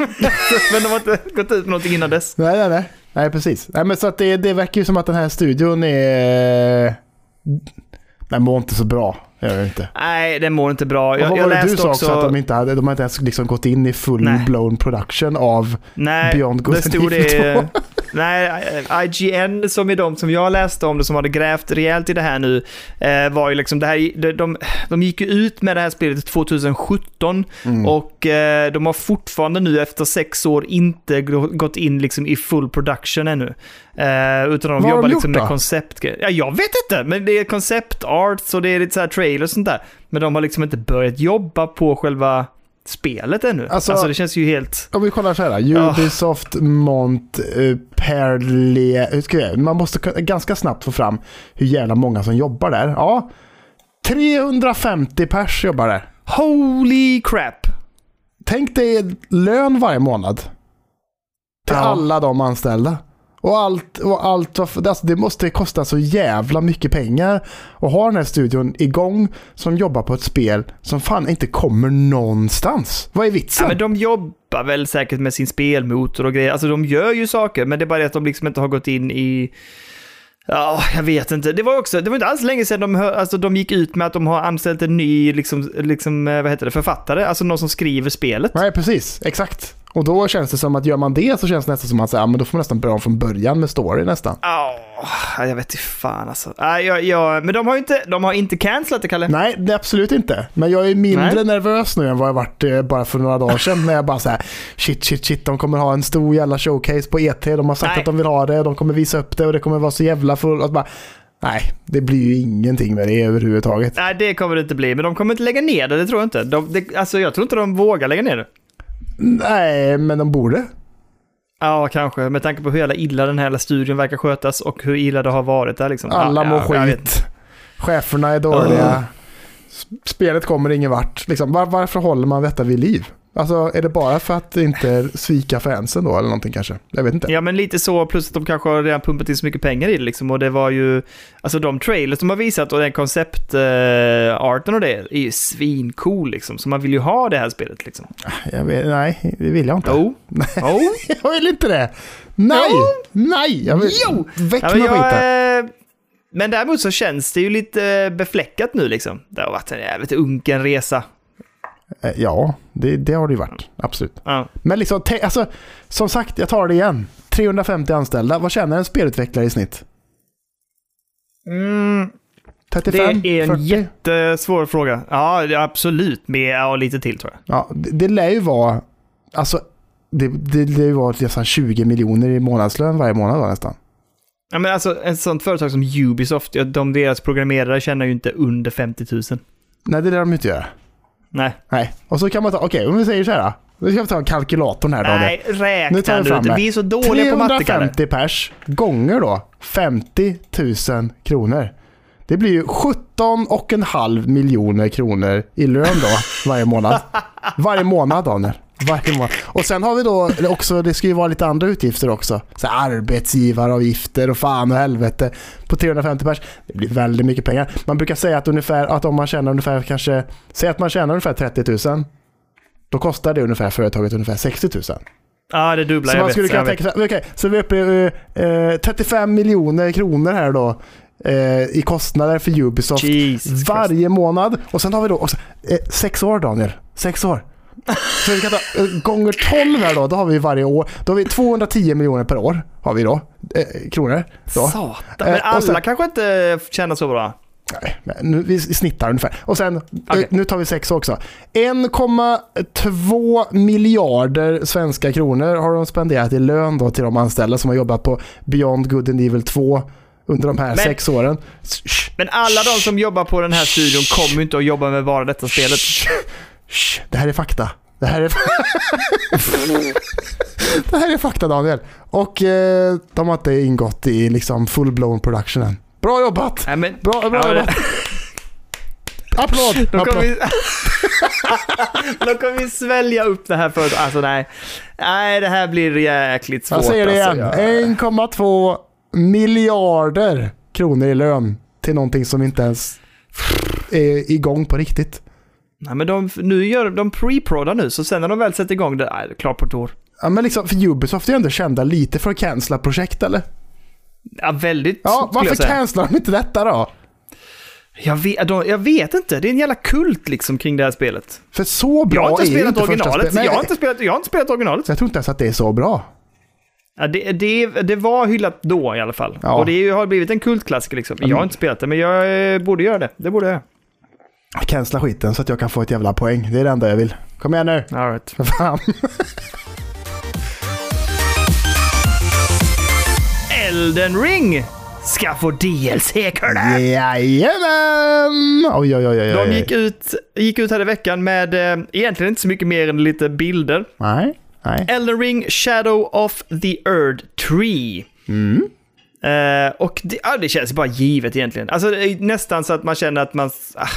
men de har inte gått ut med någonting innan dess. nej, nej, nej. Nej, precis. Nej, men så att det, det verkar ju som att den här studion är... Den mår inte så bra. Gör det inte. Nej, den mår inte bra. Och Jag, vad jag var det du sa också... att de inte hade, de har inte ens liksom gått in i full-blown production av nej, Beyond Good det and stod Evil det... [LAUGHS] Nej, IGN som är de som jag läste om det som hade grävt rejält i det här nu eh, var ju liksom det här, de, de, de gick ju ut med det här spelet 2017 Mm. och eh, de har fortfarande nu efter sex år inte gå- gått in liksom i full production ännu. Eh, utan de Vad jobbar de liksom med koncept. Ja, jag vet inte, men det är concept arts och det är lite så här trailers och sånt där. Men de har liksom inte börjat jobba på själva spelet ännu. Alltså- Alltså, det känns ju helt... Om vi kollar så här. Ubisoft Montpellier. Hur ska jag Man måste ganska snabbt få fram hur jävla många som jobbar där. Ja, 350 pers jobbar där. Holy crap! Tänk dig lön varje månad. Till Ja. alla de anställda. Och allt, och allt alltså det måste kosta så jävla mycket pengar att ha den här studion igång som jobbar på ett spel som fan inte kommer någonstans. Vad är vitsen? Ja, men de jobbar väl säkert med sin spelmotor och grejer. Alltså de gör ju saker, men det är bara det att de liksom inte har gått in i... Ja, jag vet inte. Det var också, det var inte alls länge sedan de, hör, alltså, de gick ut med att de har anställt en ny, liksom, liksom, eh, vad heter det, författare. Alltså någon som skriver spelet. Nej, precis. Exakt. Och då känns det som att gör man det så känns det nästan som att säga, ja, men då får man nästan börja om från början med story nästan. Åh, jag vet inte fan alltså. Nej, jag, jag, men de har ju inte, de har inte cancelat det, Kalle. Nej, det absolut inte. Men jag är mindre Nej. nervös nu än vad jag varit eh, bara för några dagar sedan. när jag bara såhär, shit, shit, shit, de kommer ha en stor jävla showcase på ET. De har sagt Nej. att de vill ha det, de kommer visa upp det och det kommer vara så jävla fullt. Bara, nej, det blir ju ingenting med det överhuvudtaget. Nej, det kommer det inte bli. Men de kommer inte lägga ner det, det tror jag inte. De, det, alltså, jag tror inte de vågar lägga ner det. Nej, men de borde. Ja, kanske. Med tanke på hur jävla illa den här jävla studion verkar skötas och hur illa det har varit där liksom. Alla ja, mår ja, skit. Cheferna är dåliga. S- Spelet kommer ingen vart. Liksom, var, varför håller man detta vid liv? Alltså, är det bara för att inte svika fansen då, eller någonting kanske? Jag vet inte. Ja, men lite så. Plus att de kanske har redan pumpat in så mycket pengar i det liksom. Och det var ju... Alltså de trailers de har visat och den konceptarten och det är ju svincool liksom. Så man vill ju ha det här spelet liksom. Jag vet, nej, det vill jag inte. Jo. [LAUGHS] Jo. Jag vill inte det. Nej, Jo. nej. Jag vill, Jo. Väck Ja, med men, skiten. eh, men däremot så känns det ju lite eh, befläckat nu liksom. Det har varit en jävligt unken resa. Eh, Ja, det, det har det ju varit. Absolut. Ja. Men liksom, alltså, som sagt, jag tar det igen. 350 anställda. Vad tjänar en spelutvecklare i snitt? Mm, 35? det är en 40? jättesvår fråga. Ja, absolut. Med ja, lite till tror jag. Ja, det, det lär ju vara... Alltså, det, det lär ju vara nästan 20 miljoner i månadslön varje månad då, nästan. Ja, men alltså, ett sånt företag som Ubisoft, de, deras programmerare tjänar ju inte under 50 000. Nej, det lär de inte göra. Nej, Nej. Och så kan man ta, okej, om vi säger så här. Nu ska vi ta kalkylatorn här. Nej Nu räkna tar vi nu fram inte. Vi är så dåliga på matte, Kalle. 350 pers gånger då 50 000 kronor. Det blir ju 17,5 miljoner kronor i lön då varje månad. [LAUGHS] Varje månad Daniel. Varje månad. Och sen har vi då också, det ska ju vara lite andra utgifter också. Så arbetsgivaravgifter och fan och helvete på 350 pers. Det blir väldigt mycket pengar. Man brukar säga att ungefär, att om man tjänar ungefär kanske, säg att man tjänar ungefär 30 000. Då kostar det ungefär företaget ungefär 60 000. Ja, det dubbla. Så jag man vet, skulle kunna vet. tänka sig, okej, så vi är uppe i eh, eh, 35 miljoner kronor här då eh, i kostnader för Ubisoft Jesus Christ. varje månad. Och sen har vi då också eh, sex år Daniel, sex år. Så vi kan ta eh, gånger 12 här då, då har vi varje år, då har vi 210 miljoner per år har vi då, eh, kronor. Då. Satan. Men Eh, och alla sen- kanske inte tjänar så bra. Nej, men nu, vi snittar ungefär. Och sen, eh, nu tar vi sex också. 1,2 miljarder svenska kronor har de spenderat i lön då till de anställda som har jobbat på Beyond Good and Evil 2 under de här Men- sex åren. Men alla de som jobbar på den här studion kommer ju inte att jobba med bara detta spelet. Shh, det här är fakta. Det här är, [LAUGHS] det här är fakta Daniel. Och eh, de har inte ingått i liksom full-blown production än. Bra jobbat! Nej, men, Bra, bra Ja, jobbat! Applåd! Då kommer vi... [LAUGHS] Då kommer svälja upp det här företaget. Alltså nej. Nej, det här blir jäkligt svårt. Jag säger det alltså. igen. Jag- 1,2 miljarder kronor i lön till någonting som inte ens är igång på riktigt. Nej, men de, nu gör de pre-prodar nu, så sen när de väl sätter igång det, nej, det är klart på år. Ja, men liksom, för Ubisoft är ju ändå kända lite för att cancella projekt eller? Ja, väldigt, Ja, varför cancelar de inte detta då? Jag vet, de, jag vet inte, det är en jävla kult liksom kring det här spelet. För så bra Jag har inte är spelat inte originalet. Nej, Jag har inte spelat, jag har inte spelat originalet. Jag tror inte ens att det är så bra. Ja, det, det, det var hyllat då i alla fall. Ja. Och det har blivit en kultklassiker liksom. Jag har inte spelat det, men jag eh, borde göra det. Det borde jag. Cancella skiten så att jag kan få ett jävla poäng. Det är det enda jag vill. Kom igen nu. All right. För fan. [LAUGHS] Elden Ring ska få DLC, Kurre! Jajamän! Oj, oj, oj, oj. De gick ut, gick ut här i veckan med eh, egentligen inte så mycket mer än lite bilder. Nej, nej. Elden Ring Shadow of the Earth Tree. Mm. Eh, och det, ja, det känns bara givet egentligen. Alltså nästan så att man känner att man... Ah,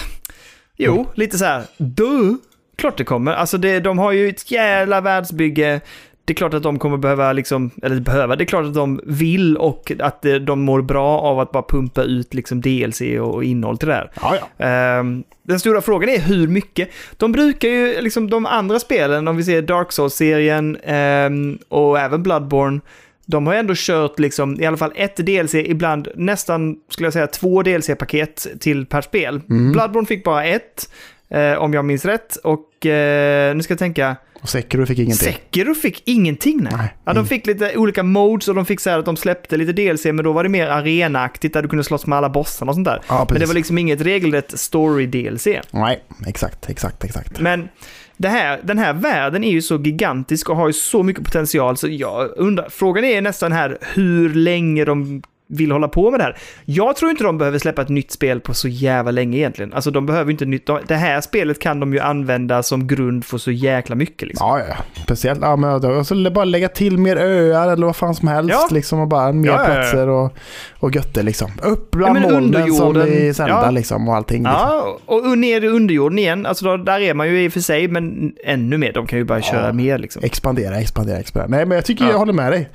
jo, lite så här. Du, klart det kommer. Alltså det, de har ju ett jävla världsbygge. Det är klart att de kommer behöva, liksom, eller behöva, det är klart att de vill och att eh, de mår bra av att bara pumpa ut liksom DLC och innehåll till det här. Ja, ja. Ehm, den stora frågan är hur mycket. De brukar ju, liksom de andra spelen, om vi ser Dark Souls-serien ehm, och även Bloodborne, de har ändå kört liksom, i alla fall ett DLC, ibland nästan, skulle jag säga, två DLC-paket till per spel. Bloodborne fick bara ett. Eh, om jag minns rätt. Och eh, nu ska jag tänka. Och Sekiro fick ingenting. Sekiro fick ingenting nej. Nej, ja, de fick lite olika modes och de fick så här att de släppte lite DLC, men då var det mer arenaaktigt där du kunde slåss med alla bossarna och sånt där. Ja, men det var liksom inget regelrätt story-DLC. Nej, exakt, exakt, exakt. Men det här, den här världen är ju så gigantisk och har ju så mycket potential så jag undrar, frågan är nästan här hur länge de vill hålla på med det här. Jag tror inte de behöver släppa ett nytt spel på så jävla länge egentligen. Alltså de behöver inte nytt. Det här spelet kan de ju använda som grund för så jäkla mycket liksom. Ja, ja. Speciellt, ja men då- och så bara lägga till mer öar eller vad fan som helst Ja. liksom och bara mer Ja, ja, ja. platser och, och götte liksom. Upp Ja, bland men molnen som i Zelda ja. liksom och allting. Liksom. Ja, och ner i underjorden igen. Alltså då, där är man ju i och för sig, men ännu mer. De kan ju bara köra mer liksom. Expandera, expandera, expandera. Nej, men jag tycker Ja. jag håller med dig.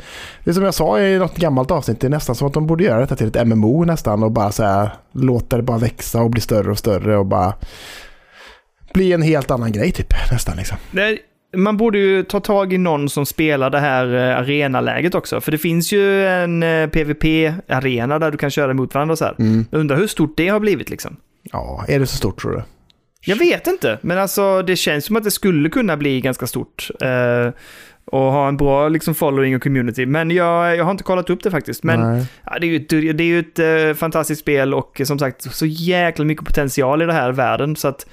Det är som jag sa i något gammalt avsnitt, det är nästan som att de borde göra detta till ett MMO nästan och bara så här, låta det bara växa och bli större och större och bara bli en helt annan grej typ nästan liksom. Det, man borde ju ta tag i någon som spelar det här eh, arenaläget också. För det finns ju en eh, PVP-arena där du kan köra mot varandra så här. Mm. Jag undrar hur stort det har blivit liksom. Ja, är det så stort tror du? Jag vet inte, men alltså det känns som att det skulle kunna bli ganska stort. Eh, och ha en bra liksom, following och community. Men jag, jag har inte kollat upp det faktiskt. Men ja, det är ju ett, det är ju ett eh, fantastiskt spel och eh, som sagt så jäkla mycket potential i den här världen. Så att,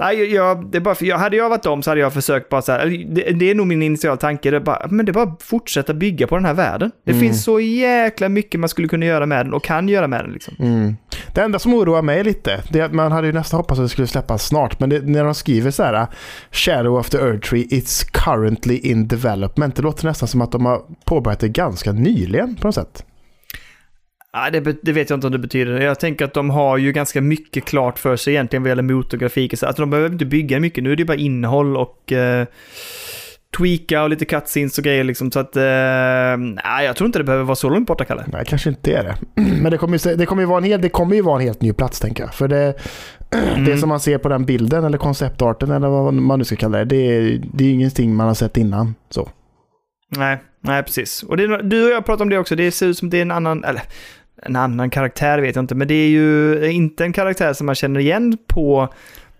nej, jag- det är bara för, jag, hade jag varit dem så hade jag försökt bara så här, det, det är nog min initiala tanke, det är bara, men det är bara att fortsätta bygga på den här världen. Det Mm. finns så jäkla mycket man skulle kunna göra med den och kan göra med den liksom. Mm. Det enda som oroar mig lite, det är att man hade ju nästan hoppats att det skulle släppas snart, men det, när de skriver så här Shadow of the Earth Tree, it's currently in development. Det låter nästan som att de har påbörjat det ganska nyligen på något sätt. Nej, det, det vet jag inte om det betyder. Jag tänker att de har ju ganska mycket klart för sig egentligen vad gäller motorgrafik. och Så att de behöver inte bygga mycket. Nu är det bara innehåll och eh, tweaka och lite cutscenes och grejer liksom. Så att, eh, nej, jag tror inte det behöver vara så långt borta, Kalle. Nej, kanske inte är det. [CLEARS THROAT] Men det kommer ju, det kommer ju, vara, en hel, det kommer ju vara en helt ny plats tänker jag. För det, [CLEARS THROAT] det som man ser på den bilden eller konceptarten eller vad man nu ska kalla det, det är, det är ingenting man har sett innan. Så. Nej, nej precis. Och det, du och jag pratade om det också. Det ser ut som det är en annan, eller en annan karaktär vet jag inte, men det är ju inte en karaktär som man känner igen på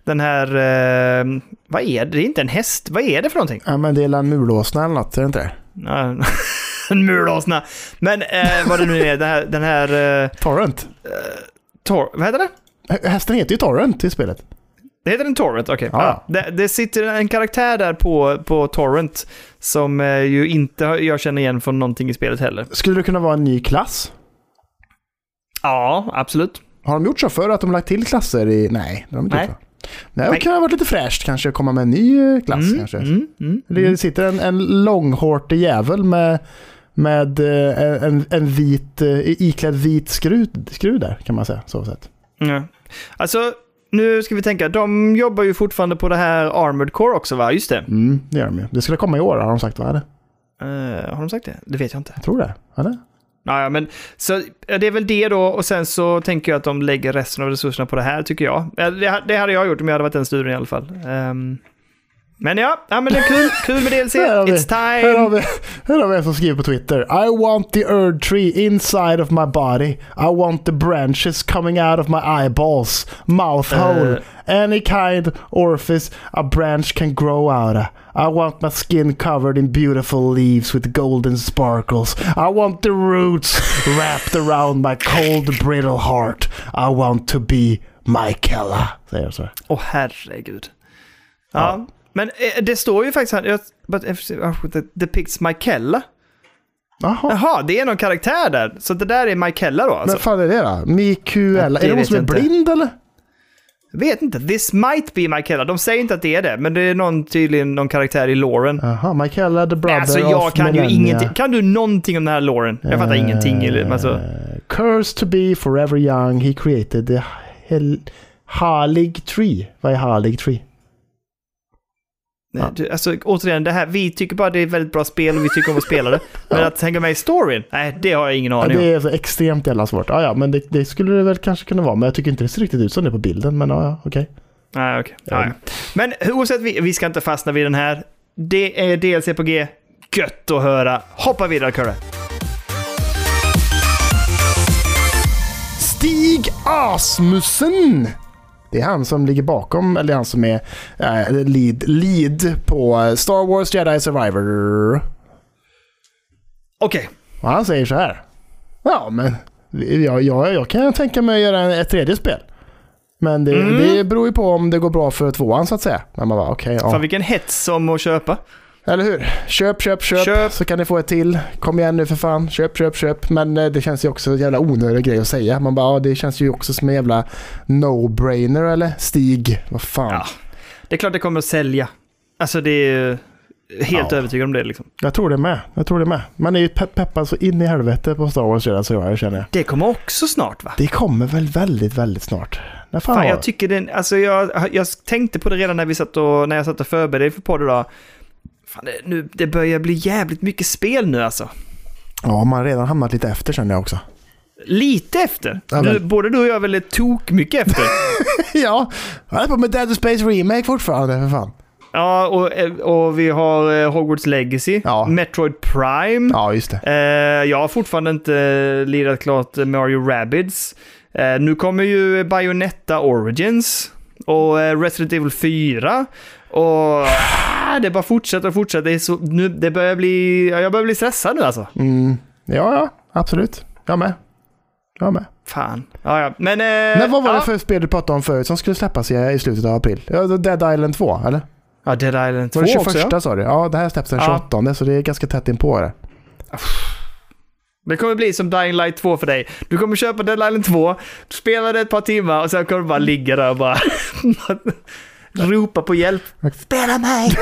den här, eh, vad är det? Det är inte en häst. Vad är det för någonting? Ja, men det är la mulåsna eller något, är det inte det? [LAUGHS] En mulåsna. Men eh, vad det nu är, den här, den här eh, Torrent. tor, vad heter det? Hä- Hästen heter ju Torrent i spelet. Det heter en Torrent, okej. Ja. Ja. Det, det sitter en karaktär där på, på Torrent som eh, ju inte jag känner igen från någonting i spelet heller. Skulle det kunna vara en ny klass? Ja, absolut. Har de gjort så förr att de lagt till klasser i... Nej, det har de inte Nej. gjort. va? Nej, det kan ha varit lite fräscht kanske att komma med en ny eh, klass Mm, kanske. mm, mm, Det sitter en, en långhårtig jävel med, med eh, en, en vit, eh, iklädd vit skruv, skruv där kan man säga. Så sätt. Ja. Alltså, nu ska vi tänka. De jobbar ju fortfarande på det här Armored Core också, va? Just det. Mm, det gör de ju. Det skulle komma i år har de sagt, va? Eller? Eh, har de sagt det? Det vet jag inte. Jag tror det. Eller? Ja, ja, men så det är väl det då och sen så tänker jag att de lägger resten av resurserna på det här tycker jag. Ja, Det, det hade jag gjort om jag hade varit den studion i alla fall. Ehm, men ja, ja men det är kul, kul med [LAUGHS] DLC. Här har vi- It's Här har, time! vi, här har vi en som skriver på Twitter. I want the Erd tree inside of my body. I want the branches coming out of my eyeballs, mouth Eh. hole, any kind orifice a branch can grow out of. I want my skin covered in beautiful leaves with golden sparkles. I want the roots [LAUGHS] wrapped around my cold brittle heart. I want to be Michaela. Säger jag så. Åh herregud. Ja, men eh, det står ju faktiskt här, but if- oh, depicts Michaela. Jaha. Jaha, det är någon karaktär där. Så det där är Michaela då alltså? Men fan är det då? Mikuela? Ja, är det någon som är blind eller? Vet inte, this might be Michaela. De säger inte att det är det, men det är någon, tydligen någon karaktär i Loren. Jaha, Michaela the brother Alltså jag of kan ju Millennia. ingenting. Kan du någonting om den här Loren? Jag fattar Eh, ingenting. Eller, alltså, Cursed to be forever young, he created the hel- Halig tree. Vad är Halig tree? Nej, du, alltså återigen, det här, vi tycker bara det är ett väldigt bra spel och vi tycker om att spela det. Men att hänga med i storyn? Nej, det har jag ingen Ja, aning om. det är så extremt jävla svårt. Ja, ja, men det, det skulle det väl kanske kunna vara. Men jag tycker inte det ser riktigt ut som det på bilden. Men ja, ja okej. Nej, okej. Ja, ja. Men oavsett, vi, vi ska inte fastna vid den här. Det är DLC på G. Gött att höra. Hoppa vidare, Kurre. Stig Asmussen Det är han som ligger bakom, eller han som är eh, lead, lead på Star Wars Jedi Survivor. Okej. Och han säger så här. Ja, men jag, jag, jag kan tänka mig att göra ett tredje spel. Men det, Mm. det beror ju på om det går bra för tvåan så att säga. Men man bara okej, ja. Fan vilken hets om att köpa. Eller hur? Köp, köp, köp, Köp. Så kan ni få ett till. Kom igen nu för fan. Köp, köp, köp. Men eh, det känns ju också en jävla onödig grej att säga. Man bara, ja, det känns ju också som en jävla no-brainer eller? Stig, vad fan. Ja. Det är klart det kommer att sälja. Alltså det är helt Ja. övertygad om det liksom. Jag tror det med. Jag tror det med. Man är ju pe- peppad så in i helvete på Star Wars redan så jag känner jag. Det kommer också snart va? Det kommer väl väldigt, väldigt snart. När fan, Fan, jag tycker det, alltså jag, jag tänkte på det redan när vi satt och, när jag satt och förberedde för podd idag. Fan, det, nu, det börjar bli jävligt mycket spel nu alltså. Ja, man har redan hamnat lite efter känner jag också. Lite efter. Ja, du, både du och jag är väl tok mycket efter. [LAUGHS] ja, jag är på med Dead Space Remake fortfarande för fan. ja, och, och vi har eh, Hogwarts Legacy, Ja. Metroid Prime. Ja, just det. Eh, jag har fortfarande inte eh, lirat klart Mario Rabbids. Nu kommer ju Bayonetta Origins och Resident Evil 4. Och ah, det bara fortsätter och fortsätter. Det, är så, nu, det börjar bli, ja, jag börjar bli stressad nu alltså. Mm. Ja, ja, absolut. Jag med. Jag med. Fan. Ja, ja. Men... Eh, Men vad var ja. det för spel du pratade om förut som skulle släppas i, i slutet av april? Dead Island 2, eller? Ja, Dead Island 2 Var det 21 också ja. sa du? Ja, det här släpps den Ja. 28 så det är ganska tätt inpå det. Det kommer bli som Dying Light 2 för dig. Du kommer köpa Dead Island 2, spela det ett par timmar och sen kommer du bara ligga där och bara [LAUGHS] ropa på hjälp. Spela mig!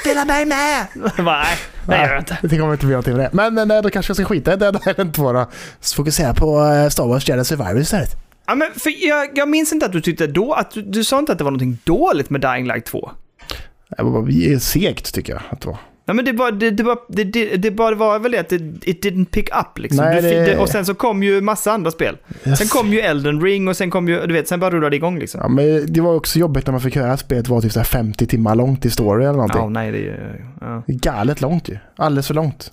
Spela mig med! bara, [LAUGHS] nej, det gör jag inte. Det kommer inte bli någonting med det. Men, men eh, då kanske jag ska skita i Dead Island 2 då. Så fokusera på eh, Star Wars Jedi Survivor istället. Ja, men för jag, jag minns inte att du tyckte då, att du, du sa inte att det var någonting dåligt med Dying Light 2. Det var segt tycker jag att det var. Nej men det, bara, det, det, bara, det, det, det bara var väl det att it didn't pick up liksom. Nej, det- och sen så kom ju massa andra spel. Sen kom ju Elden Ring och sen kom ju, du vet, sen bara rullade det igång liksom. Ja, men det var också jobbigt när man fick höra att spelet var typ så här 50 timmar långt i story eller någonting. Ja, nej det är ju... Ja. Galet långt ju. Alldeles för långt.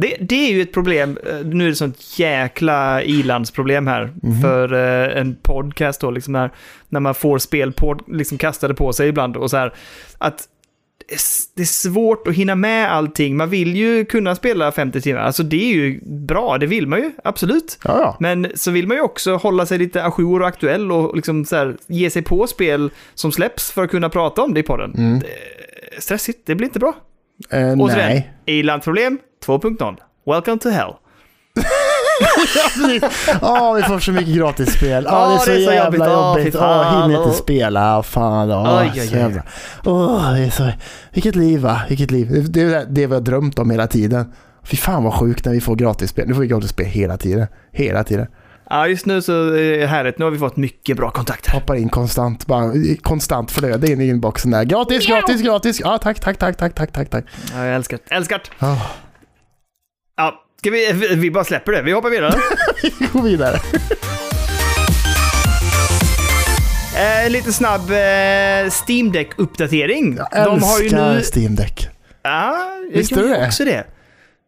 Det, det är ju ett problem, eh, nu är det sånt jäkla ilandsproblem här för eh, en podcast då, liksom när, när man får spel på, liksom kastade på sig ibland och så här. Att det är det svårt att hinna med allting, man vill ju kunna spela 50 timmar, alltså det är ju bra, det vill man ju, absolut. Ja, ja. Men så vill man ju också hålla sig lite ajour och aktuell och liksom så här, ge sig på spel som släpps för att kunna prata om det i podden. Det är stressigt, det blir inte bra. Eh, Återigen, nej. ilandsproblem 2.0. Welcome to hell. Ja, vi får så mycket gratisspel. Ja, Ja, det är så, det är så jävla jobbigt. Åh, fan. hinner inte spela. Fan, oj, så oj. jävla. Åh, det är så... Vilket liv va? Vilket liv. Det är det vi har drömt om hela tiden. Fy fan vad sjukt när vi får gratisspel. Nu får vi gratisspel hela tiden. Hela tiden. Ja, just nu så är det härligt. Nu har vi fått mycket bra kontakter. Hoppar in konstant. Bara konstant flöde in i inboxen där. Gratis, gratis, gratis. Ja, tack, tack, tack, tack, tack, tack. Ja, jag älskar det. Älskar det. Oh. Ja, ska vi, vi bara släpper det. Vi hoppar vidare. [LAUGHS] Vi går vidare. eh, lite snabb eh, Steam Deck-uppdatering. Jag De har ju älskar nu... Steam Deck. Ja, jag Visste du det? också det.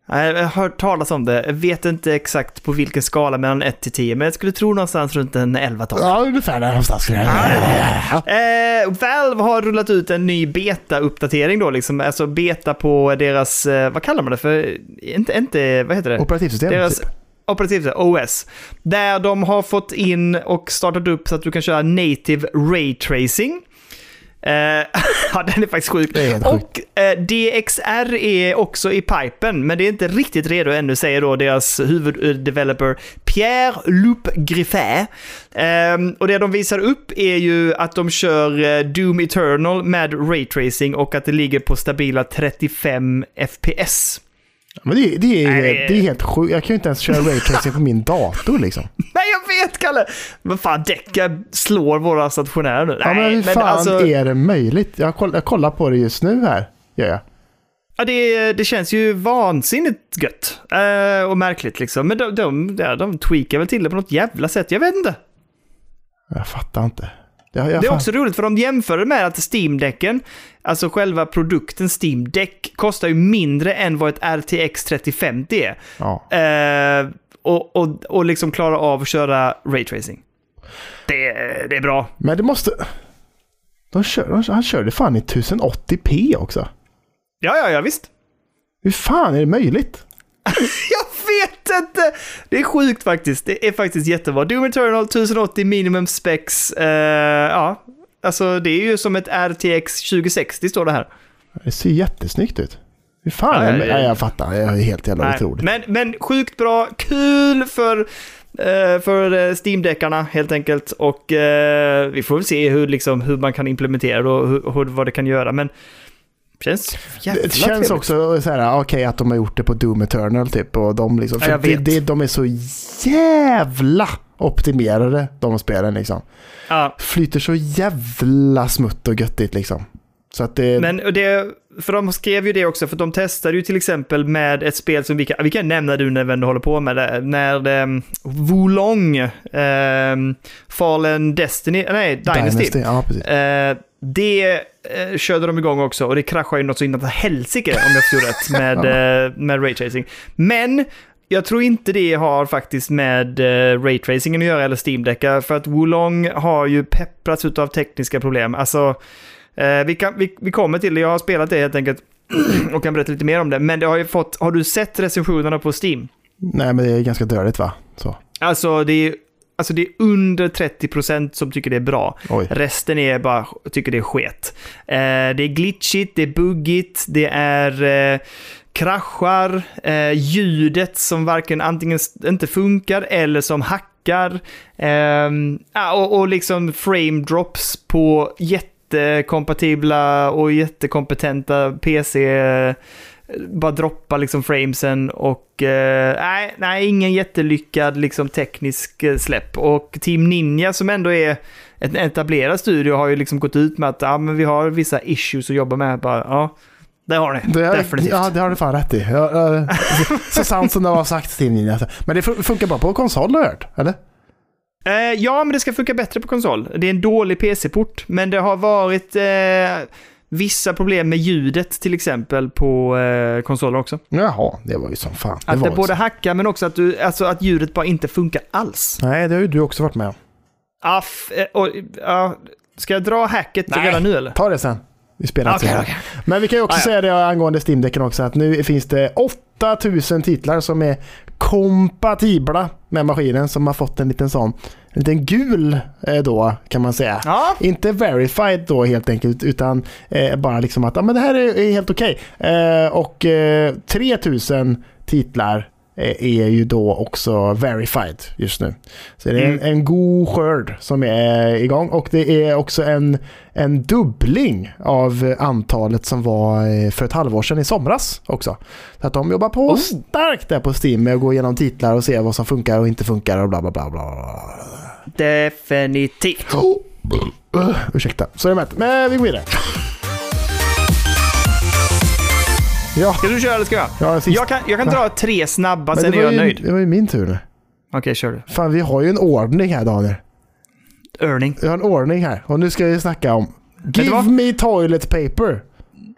Ja, Jag har hört talas om det. Jag vet inte exakt på vilken skala mellan 1 till 10, men jag skulle tro någonstans runt en 11-12. Ja, ungefär där någonstans. Ja. Eh, Valve har rullat ut en ny beta-uppdatering då, liksom. Alltså beta på deras, eh, vad kallar man det för? Inte, inte vad heter det? Operativsystem. Deras typ. operativsystem, OS. Där de har fått in och startat upp så att du kan köra native ray tracing. Eh, [LAUGHS] ja, den är faktiskt sjuk. Är och eh, DXR är också i pipen, men det är inte riktigt redo ännu, säger då deras huvuddeveloper Pierre-Loup Griffet. Ehm, och det de visar upp är ju att de kör eh, Doom Eternal med ray tracing och att det ligger på stabila 35 FPS. Men det, det, är, Nej, det är- helt sjukt. Jag kan ju inte ens köra raytracing på min dator liksom. [LAUGHS] Nej, jag vet Kalle! Men fan, Deca slår våra stationärer nu. Ja, men hur fan alltså, är det möjligt? Jag, koll, jag kollar på det just nu här. Gör jag. ja, det, det känns ju vansinnigt gött. Eh, och märkligt liksom. Men de, de, ja, de tweakar väl till det på något jävla sätt. Jag vet inte. Jag fattar inte. Jag Det är också roligt för de jämför med att Steam-däcken, alltså själva produkten Steam Deck, kostar ju mindre än vad ett RTX 3050 är. Ja. Eh, och, och, och liksom klarar av att köra raytracing. Det, det är bra. Men det måste... De kör, de, han körde fan i 1080p också. Ja, ja, ja, visst. Hur fan är det möjligt? [LAUGHS] Jag vet inte! Det är sjukt faktiskt. Det är faktiskt jättebra. Doom Eternal 1080 minimum specs. Eh, ja, alltså det är ju som ett RTX 2060 står det här. Det ser jättesnyggt ut. Hur fan? Ja, är ja, det, ja. Nej, jag fattar. Det är helt jävla Nej, otroligt. Men, men sjukt bra, kul för, eh, för eh, Steam-deckarna helt enkelt. Och eh, vi får väl se hur, liksom, hur man kan implementera det och hur, hur, vad det kan göra. Men känns Det känns trevligt. också så här, okej att de har gjort det på Doom Eternal typ. Och de, liksom, för det, det, de är så jävla optimerade, de spelen liksom. Ja, Flyter så jävla smutt och göttigt liksom. Så att det... men det, för de skrev ju det också, för de testade ju till exempel med ett spel som vi kan, vi kan nämna du när vi ändå håller på med det, när um, Wulong, um, Fallen Destiny, nej, Dynasty, Ja, precis. Eh, det eh, körde de igång också och det kraschade ju något så inåt helsike om jag förstod rätt [LAUGHS] med, eh, med raytracing. Men jag tror inte det har faktiskt med eh, raytracingen att göra eller Steam-däckar för att Wulong har ju pepprats av tekniska problem. Alltså, eh, vi, kan, vi, vi kommer till det, jag har spelat det helt enkelt [CLEARS THROAT] och kan berätta lite mer om det. Men det har ju fått, har du sett recensionerna på Steam? Nej, men det är ganska dödligt va? Så. Alltså det är, alltså det är under 30% som tycker det är bra. Oj. Resten är bara, tycker det är sket. Eh, det är glitchigt, det är buggigt, det är eh, kraschar, eh, ljudet som varken antingen inte funkar eller som hackar. Eh, ja, och, och liksom frame drops på jättekompatibla och jättekompetenta PC. Bara droppa liksom framesen och eh, nej, nej, ingen jättelyckad liksom teknisk eh, släpp. Och Team Ninja som ändå är en etablerad studio har ju liksom gått ut med att ja, men vi har vissa issues att jobba med. Bara, ja, det har ni. Det, Definitivt. Ja, det har du fan rätt i. Ja, ja, [LAUGHS] så sant som det har sagt till Ninja. Men det fun- funkar bara på konsol har jag hört, eller? Eh, ja, men det ska funka bättre på konsol. Det är en dålig PC-port, men det har varit eh, vissa problem med ljudet till exempel på eh, konsoler också. Jaha, det var ju som fan. Att var det både så. hackar men också att, du, alltså att ljudet bara inte funkar alls. Nej, det har ju du också varit med om. Aff, och, ja, ska jag dra hacket Nej. redan nu eller? Ta det sen. Vi spelar inte så här. okej. Men vi kan ju också Ah, ja. säga det angående Steam-däcken också, att nu finns det 8000 titlar som är kompatibla med maskinen som har fått en liten sån, en liten gul eh, då kan man säga. Ja, Inte verified då helt enkelt, utan eh, bara liksom att ah, men det här är, är helt okej. Eh, och eh, 3000 titlar är ju då också verified just nu. Så det är en, Mm. en god skörd som är igång och det är också en, en dubbling av antalet som var eh, för ett halvår sedan i somras också. Så att de jobbar på Oh. starkt där på Steam med att gå igenom titlar och se vad som funkar och inte funkar och bla bla bla bla. definitivt. Uh, ursäkta, så är det med. Men vi går vidare. Ja, Ska du köra eller ska jag? ja sist. Jag kan, jag kan dra tre snabba, Men sen är jag ju, nöjd. Det var ju min tur nu. Okej, kör du. Fan, vi har ju en ordning här Daniel. Örning. Vi har en ordning här och nu ska vi snacka om Give me toilet paper.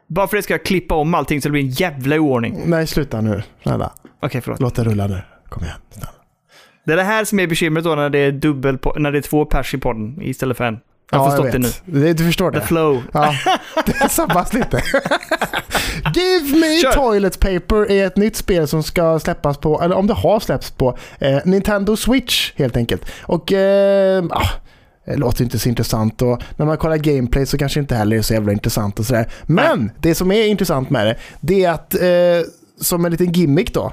Bara för det ska jag klippa om allting så det blir en jävla oordning. Nej, sluta nu. Snälla. Okej, förlåt. Låt det rulla nu. Kom igen. Snälla. Det är det här som är bekymret då när det är dubbel, när det är två pers i podden istället för en. Jag har Ja, förstått det nu. Det, du förstår The det? flow. Ja, det sabbas lite. [LAUGHS] Give me Kör. toilet paper är ett nytt spel som ska släppas på, eller om det har släppts på, eh, Nintendo Switch helt enkelt. Och eh, ah, det låter inte så intressant och när man kollar gameplay så kanske inte heller är så jävla intressant och sådär. Men det som är intressant med det, det är att eh, som en liten gimmick då,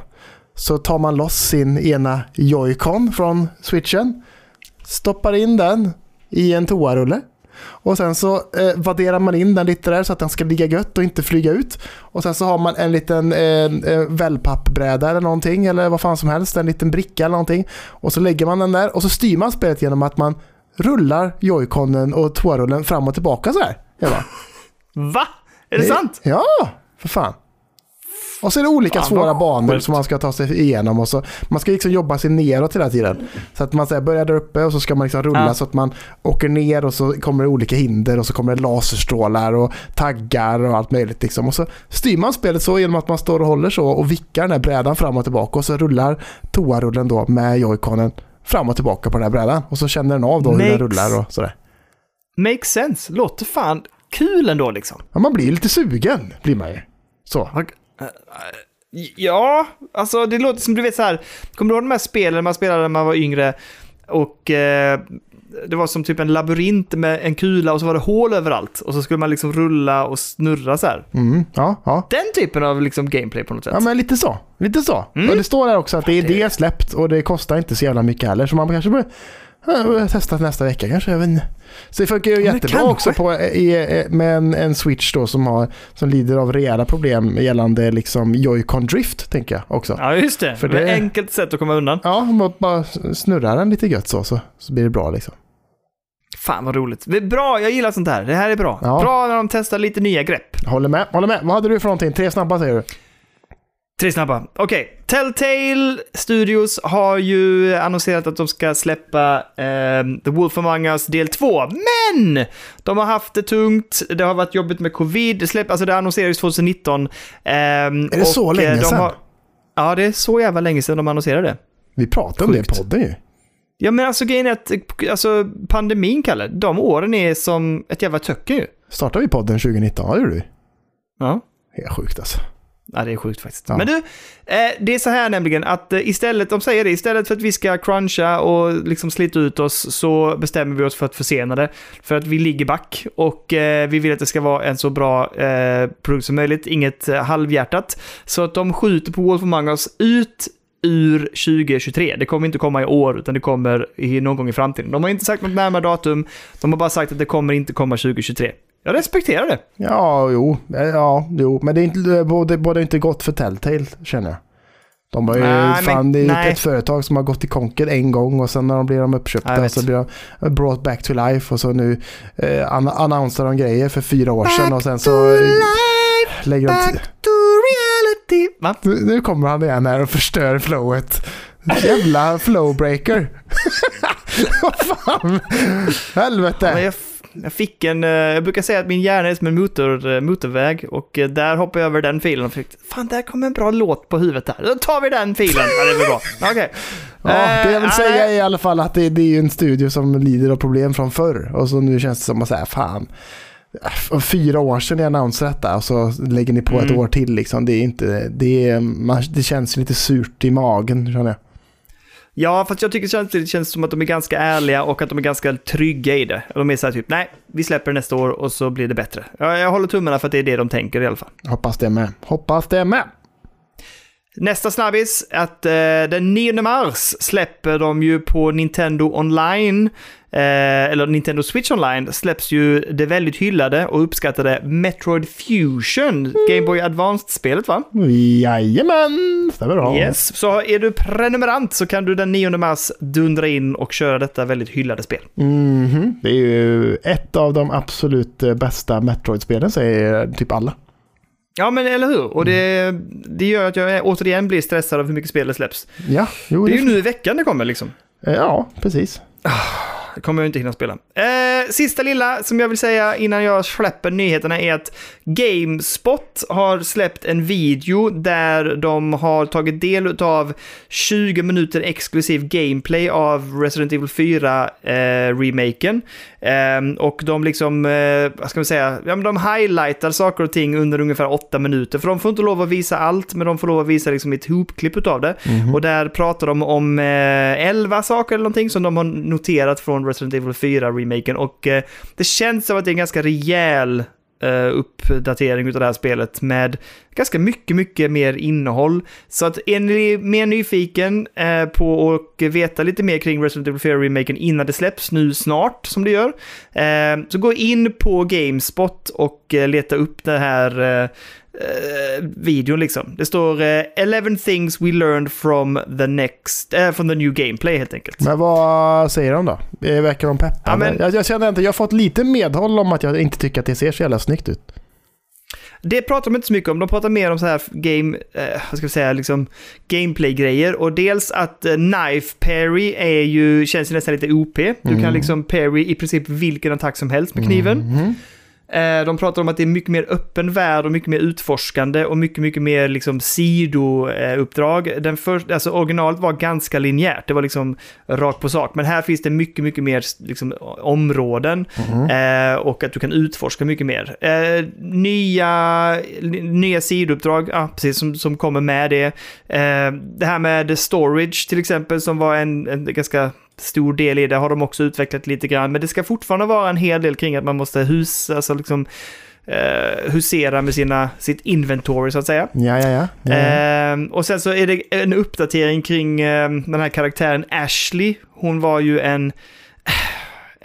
så tar man loss sin ena Joy-Con från switchen, stoppar in den i en toarulle och sen så eh, vadderar man in den lite där så att den ska ligga gött och inte flyga ut. Och sen så har man en liten eh, eh, wellpappbräda eller någonting eller vad fan som helst, en liten bricka eller någonting. Och så lägger man den där och så styr man spelet genom att man rullar joyconen och toarullen fram och tillbaka så här. [LAUGHS] Va? Är det sant? Ja, för fan. Och så är det olika Fan, svåra banor som man ska ta sig igenom. Och så, man ska liksom jobba sig neråt hela tiden. Så att man så här, börjar där uppe och så ska man liksom rulla Ja. så att man åker ner och så kommer det olika hinder och så kommer det laserstrålar och taggar och allt möjligt. Liksom. Och så styr man spelet så genom att man står och håller så och vickar den här brädan fram och tillbaka och så rullar toarullen då med joyconen fram och tillbaka på den här brädan. Och så känner den av då hur den Makes- rullar och sådär. Makes sense. Låter fan kul ändå liksom. Ja, man blir lite sugen, blir man ju. Så. Ja, alltså det låter som du vet så här. Kommer du ihåg de här spelen man spelade när man var yngre? Och eh, det var som typ en labyrint med en kula och så var det hål överallt. Och så skulle man liksom rulla och snurra så här. Mm, ja, ja. Den typen av liksom gameplay på något sätt. Ja, men lite så. Lite så. Mm. Och det står där också att det är det släppt och det kostar inte så jävla mycket heller. Så man kanske bör ja, testa nästa vecka kanske. Jag vet inte. Så det funkar ju jättebra också på, i, med en, en Switch då som, har, som lider av rejäla problem gällande liksom Joy-Con Drift, tänker jag också. Ja, just det. För det är enkelt sätt att komma undan. Ja, man bara snurrar den lite gött så, så, så blir det bra liksom. Fan vad roligt. Det är Bra, jag gillar sånt här. Det här är bra. Ja. Bra när de testar lite nya grepp. Håller med, håller med. Vad hade du för någonting? Tre snabba säger du? Tre snabba. Okej. Telltale Studios har ju annonserat att de ska släppa ehm, The Wolf Among Us del 2. Men! De har haft det tungt, det har varit jobbigt med covid, det, släpp, alltså det annonserades 2019. ehm, Är det så länge eh, de sedan? har- Ja, det är så jävla länge sedan de annonserade. Vi pratade om det i podden ju. Ja, men alltså grejen är att alltså, pandemin, Kalle, de åren är som ett jävla töcken ju. Startade vi podden 2019? Ja, det gjorde vi. Ja. Helt sjukt alltså. Ja, det är sjukt faktiskt. Ja. Men du, eh, det är så här nämligen att eh, istället, de säger det, istället för att vi ska cruncha och liksom slita ut oss så bestämmer vi oss för att försena det. För att vi ligger back och eh, vi vill att det ska vara en så bra produkt som möjligt, inget halvhjärtat. Så att de skjuter på Wolf Among Us ut ur 2023. Det kommer inte komma i år, utan det kommer i, någon gång i framtiden. De har inte sagt något närmare datum, de har bara sagt att det kommer inte komma 2023. Jag respekterar det. Ja, jo. Eh, Ja, jo. Men det är inte, både, både inte gott för Telltale, känner jag. De har ju, Nej, men- fan, det är ju nej. ett företag som har gått i konken en gång och sen när de blir de uppköpta vet. så blir de brought back to life och så nu eh, an annonserar de grejer för fyra år sedan och sen så eh, lägger de till. to reality. Va? Nu, nu kommer han igen här och förstör flowet. Jävla flowbreaker. [LAUGHS] Vad fan. Helvete. Jag, fick en, eh, jag brukar säga att min hjärna är som en motor, eh, motorväg och eh, där hoppade jag över den filen och fick, fan där kommer en bra låt på huvudet där. Då tar vi den filen. Ja, det blir bra. Okej. Ja, det jag vill säga är i alla fall att det, det är ju en studio som lider av problem från förr. Och så nu känns det som att säga, fan. För fyra år sedan jag annonserade detta och så lägger ni på ett Mm. år till liksom. Det är inte, det, är, man, det känns lite surt i magen känner jag. Ja, fast jag tycker samtidigt känns som att de är ganska ärliga och att de är ganska trygga i det. De är så här typ, nej, vi släpper det nästa år och så blir det bättre. Jag, jag håller tummarna för att det är det de tänker i alla fall. Hoppas det med. Hoppas det med. Nästa snabbis, att eh, den 9 mars släpper de ju på Nintendo Online, eh, eller Nintendo Switch Online, släpps ju det väldigt hyllade och uppskattade Metroid Fusion, Game Boy Advanced-spelet va? Jajamän, stämmer bra. Yes, så är du prenumerant så kan du den 9 mars dundra in och köra detta väldigt hyllade spel. Mhm. Det är ju ett av de absolut eh, bästa Metroid-spelen säger typ alla. Ja, men eller hur? Och det, det gör att jag återigen blir stressad av hur mycket spel det släpps. Ja, jo, Det är ju nu i veckan det kommer liksom. Eh, ja precis. Det kommer jag inte hinna spela. Eh, sista lilla som jag vill säga innan jag släpper nyheterna är att Gamespot har släppt en video där de har tagit del av 20 minuter exklusiv gameplay av Resident Evil 4-remaken. Eh, och de liksom, eh, vad ska man säga, ja, men de highlightar saker och ting under ungefär 8 minuter. För de får inte lov att visa allt, men de får lov att visa liksom ett hopklipp utav det. Och där pratar de om eh, 11 saker eller någonting som de har noterat från Resident Evil 4-remaken. Och eh, det känns som att det är en ganska rejäl eh, uppdatering av det här spelet med ganska mycket, mycket mer innehåll. Så att är ni mer nyfiken eh, på att veta lite mer kring Resident Evil 4-remaken innan det släpps nu snart, som det gör, eh, så gå in på Gamespot och eh, leta upp det här eh, eh, videon liksom. Det står eh, 11 things we learned from the next, eh, from the new gameplay helt enkelt. Men vad säger de då? Det verkar de peppade? Ja, men- jag, jag känner inte, jag har fått lite medhåll om att jag inte tycker att det ser så jävla snyggt ut. Det pratar de inte så mycket om, de pratar mer om så här game, eh, vad ska vi säga, liksom gameplay-grejer. Och dels att eh, knife parry är ju, känns ju nästan lite OP. Du kan liksom parry i princip vilken attack som helst med kniven. Mhm. Eh, De pratar om att det är mycket mer öppen värld och mycket mer utforskande och mycket, mycket mer liksom sidouppdrag. Den första, alltså originalet var ganska linjärt, det var liksom rakt på sak. Men här finns det mycket, mycket mer liksom, områden eh, och att du kan utforska mycket mer. Eh, nya, nya sidouppdrag, ja, precis, som, som kommer med det. Det här med storage till exempel, som var en, en ganska stor del i det har de också utvecklat lite grann. Men det ska fortfarande vara en hel del kring att man måste hus, alltså liksom, eh, husera med sina, sitt inventory så att säga. Ja, ja, ja. ja, ja. Ehm, och sen så är det en uppdatering kring ehm, den här karaktären Ashley. Hon var ju en...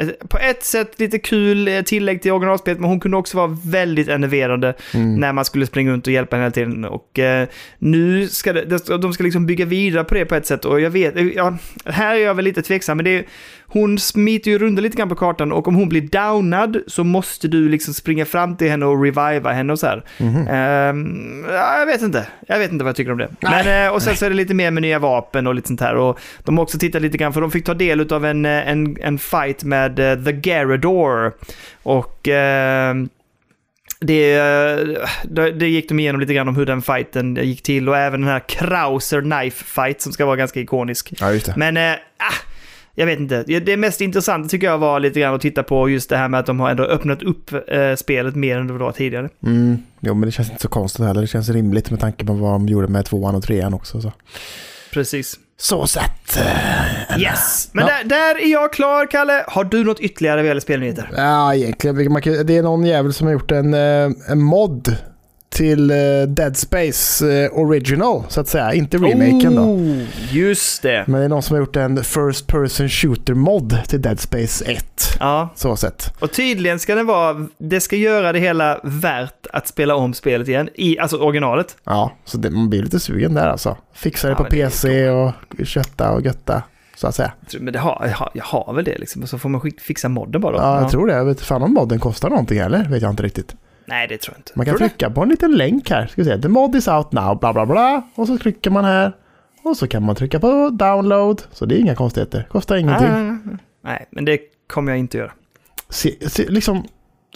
eh, På ett sätt lite kul eh, tillägg till originalspelet, men hon kunde också vara väldigt enerverande när man skulle springa runt och hjälpa henne hela tiden. Och eh, nu ska det, de ska liksom bygga vidare på det på ett sätt. Och jag vet, ja, här är jag väl lite tveksam, men det är, hon smiter ju runt lite grann på kartan och om hon blir downad så måste du liksom springa fram till henne och reviva henne och så här. Ja, jag vet inte. Jag vet inte vad jag tycker om det. Men, eh, och sen så är det lite mer med nya vapen och lite sånt här. Och de har också tittat lite grann, för de fick ta del av en, eh, en, en fight med eh, The Garador. Och... ehm, det, det, gick de igenom lite grann om hur den fighten gick till och även den här Krauser Knife Fight som ska vara ganska ikonisk. ja, just det. Men, ah, jag vet inte. Det mest intressanta tycker jag var lite grann att titta på just det här med att de har ändå öppnat upp eh, spelet mer än det var tidigare. Mm. Jo, men det känns inte så konstigt heller. Det känns rimligt med tanke på vad de gjorde med tvåan och trean också. Så, Precis. så sett. eh, Yes! Men Ja. där, där är jag klar, Kalle. Har du något ytterligare vad gäller spelnyheter? Ja, egentligen. Det är någon jävel som har gjort en, eh, en mod till eh, Dead Space eh, Original, så att säga. Inte remaken då. Oh, just det. Men det är någon som har gjort en First Person Shooter mod till Dead Space 1. Ja, Så sett. och tydligen ska det vara, det ska göra det hela värt att spela om spelet igen, i, alltså originalet. Ja, så det, man blir lite sugen där alltså. Fixa det Ja, på men det PC och kötta och götta, så att säga. Men det har, jag, har, jag har väl det liksom, så får man fixa modden bara. då. Ja, jag tror det. Jag vet fan om modden kostar någonting eller? Vet jag inte riktigt. Nej, det tror jag inte. Man kan du det? trycka på en liten länk här. Ska vi se. The mod is out now, bla bla bla. Och så trycker man här. Och så kan man trycka på download. Så det är inga konstigheter. Kostar ingenting. Nej, nej, men det kommer jag inte göra. Se, se, liksom,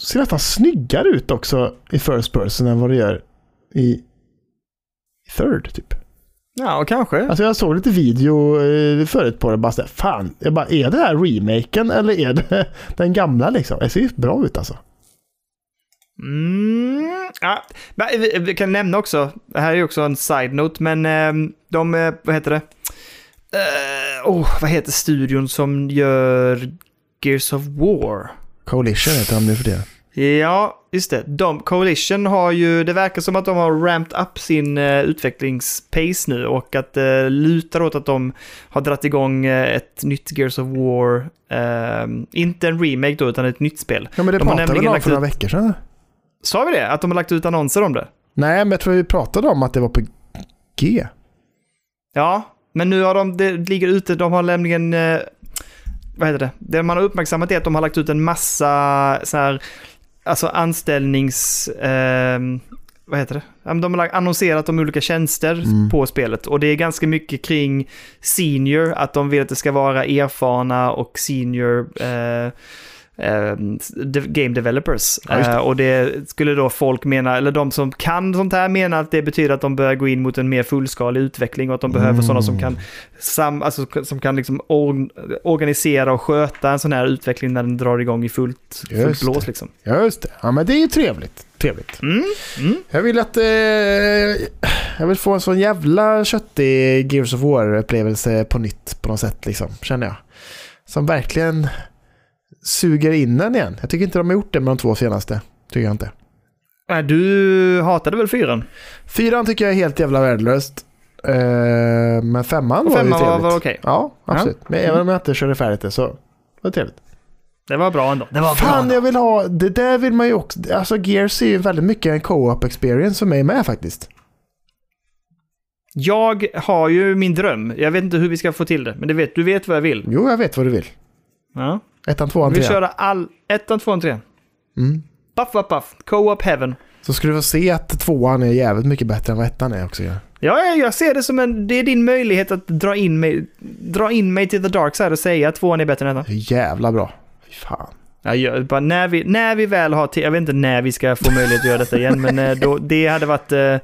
ser nästan snyggare ut också i first person än vad det gör i, third typ. Ja, och kanske. Alltså jag såg lite video eh, förut på det. Bara så där, fan, jag bara, är det här remaken eller är det [LAUGHS] den gamla liksom? Det ser ju bra ut alltså. Mm, ja. Men Vi, vi kan nämna också, det här är ju också en side-note, men eh, de, eh, vad heter det? Eh, oh, vad heter studion som gör Gears of War? Coalition heter de nu för det. Ja, just det. De, Coalition har ju, det verkar som att de har ramped up sin uh, utvecklingspace nu och att det uh, lutar åt att de har dratt igång uh, ett nytt Gears of War. ehm, inte en remake då, utan ett nytt spel. Ja men det De pratade nämligen om för några veckor sedan. Sa vi det? Att de har lagt ut annonser om det? Nej men jag tror vi pratade om att det var på G. Ja, men nu har de, det ligger ute, de har nämligen, eh, vad heter det? Det man har uppmärksammat är att de har lagt ut en massa så här, alltså anställnings, eh, vad heter det? De har annonserat om olika tjänster på spelet och det är ganska mycket kring senior, att de vill att det ska vara erfarna och senior eh, game developers. Ja. Eh, och det skulle då folk mena, eller de som kan sånt här menar att det betyder att de bör gå in mot en mer fullskalig utveckling och att de behöver Mm. sådana som kan, sam, alltså, som kan liksom or, organisera och sköta en sån här utveckling när den drar igång i fullt, fullt blås. Liksom. Ja just det. Ja men det är ju trevligt. Trevligt. Mm, mm. Jag vill att... Eh, jag vill få en sån jävla köttig Gears of War-upplevelse på nytt på något sätt liksom. Känner jag. Som verkligen suger in den igen. Jag tycker inte de har gjort det med de två senaste. Tycker jag inte. Nej, Du hatade väl fyran? Fyran tycker jag är helt jävla värdelöst. Eh, men femman Och var ju femman trevligt. var, okej. Ja, absolut. Men även om jag inte körde färdigt det så var det trevligt. Det var bra ändå. Det var Fan, jag vill ha... Det där vill man ju också... Alltså Gears är ju väldigt mycket en co-op experience för mig med faktiskt. Jag har ju min dröm. Jag vet inte hur vi ska få till det, men det vet, du vet vad jag vill. Jo, jag vet vad du vill. Ja. Ettan, tvåan, Vi trean. köra all... Ettan, tvåan, trean. Mm. Buff, buff, buff. Co-op heaven. Så skulle du få se att tvåan är jävligt mycket bättre än vad ettan är också. Ja. Ja, ja, jag ser det som en... Det är din möjlighet att dra in mig, dra in mig till the dark side och säga att tvåan är bättre än ettan. Jävla bra. Fy fan. Jag gör, bara när, vi, när vi väl har... Jag vet inte när vi ska få möjlighet att göra detta igen, men eh, då, det hade varit... eh,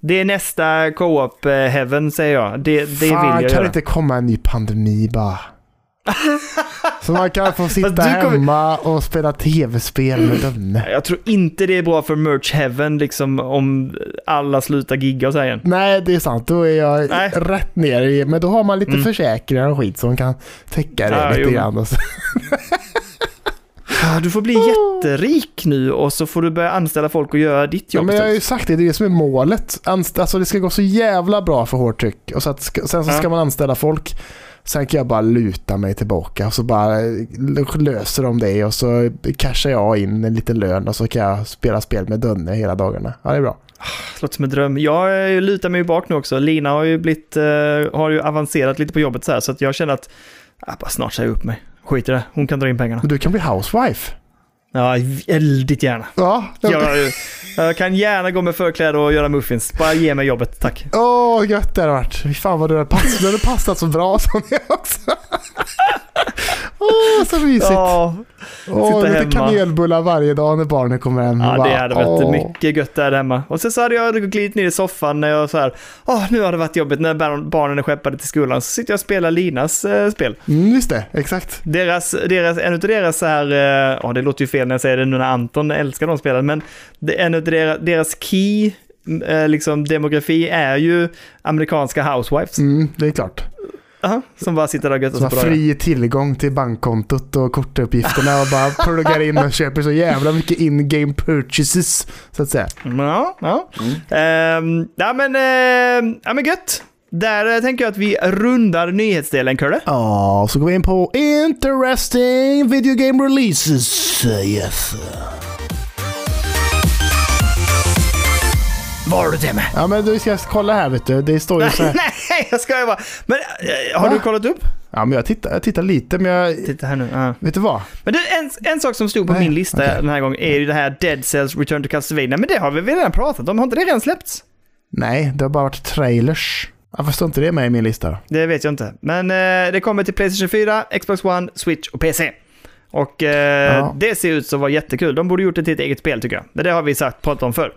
Det är nästa co-op eh, heaven, säger jag. Det, det Fan, vill jag kan göra. det inte komma en ny pandemi bara? [LAUGHS] Så man kan få sitta kommer- hemma och spela tv-spel med Dönne. Jag tror inte det är bra för merch heaven, liksom om alla slutar gigga och så igen. Nej, det är sant. Då är jag Nej. rätt ner i... Men då har man lite Mm. försäkringar och skit som kan täcka det Ja, lite jo. grann. Ah, Du får bli [LAUGHS] jätterik nu och så får du börja anställa folk och göra ditt Ja, jobb. men jag har ju sagt det, det är det som är målet. Anst- alltså det ska gå så jävla bra för hårt tryck. Och så att, sen så ska Ja. man anställa folk. Sen kan jag bara luta mig tillbaka och så bara eh, löser de det och så cashar jag in en liten lön och så kan jag spela spel med Dönne hela dagarna. Ja, det är bra. Det låter som en dröm. Jag eh, lutar mig ju bak nu också. Lina har ju blivit, eh, har ju avancerat lite på jobbet så här, så att jag känner att ah, bara snart säger jag upp mig. Skit i det, hon kan dra in pengarna. Du kan bli housewife. Ja, väldigt gärna. Ja. Jag, jag kan gärna gå med förkläde och göra muffins. Bara ge mig jobbet, tack. Åh, gött det hade varit. Fy fan vad du hade passat, du hade passat så bra som det också. Åh, så mysigt. Ja, sitta lite hemma. kanelbullar varje dag när barnen kommer hem. ja det hade varit åh. mycket gött där hemma. Och sen så hade jag glidit ner i soffan när jag så här, åh nu har det varit jobbigt när barn- barnen är skeppade till skolan. Så sitter jag och spelar Linas eh, spel. Mm, just det, exakt. Deras, deras, en av deras så här, eh, ja det låter ju fel när jag säger det nu när Anton älskar de spelen, men en av deras, deras key, eh, liksom demografi är ju amerikanska housewives. Mm, det är klart. Aha, som bara sitter där och Som har fri tillgång till bankkontot och kortuppgifterna och bara pluggar in och köper så jävla mycket in-game purchases, så att säga. Ja, ja. Mm. Ehm, ja men, uh, ja men gött. Där eh, tänker jag att vi rundar nyhetsdelen, Kurre. Ja, så går vi in på interesting video game releases. Yes. Vad har du till mig? Ja, men du ska kolla här vet du. Det står ju så här. [LAUGHS] Nej, jag skojar bara. Men eh, har Va? du kollat upp? Ja, men jag tittar, jag tittar lite, men jag... Titta här nu. ja. Vet du vad? Men du, en, en sak som stod på Nej, min lista okej. den här gången är ju det här Dead Cells Return to Castlevania. Men det har vi väl redan pratat om? Har inte det redan släppts? Nej, det har bara varit trailers. Varför står inte det med i min lista då? Det vet jag inte. Men eh, det kommer till Playstation 4, Xbox One, Switch och PC. Och eh, Ja. det ser ut att vara jättekul. De borde gjort det till ett eget spel tycker jag. Men det har vi sagt, pratat om förr.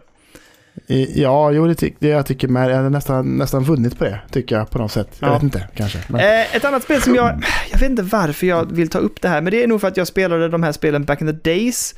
Ja, jo, det, ty- det jag tycker med. Jag har nästan, nästan vunnit på det, tycker jag på något sätt. Jag Ja. vet inte, kanske. Eh, ett annat spel som jag... Jag vet inte varför jag vill ta upp det här, men det är nog för att jag spelade de här spelen back in the days.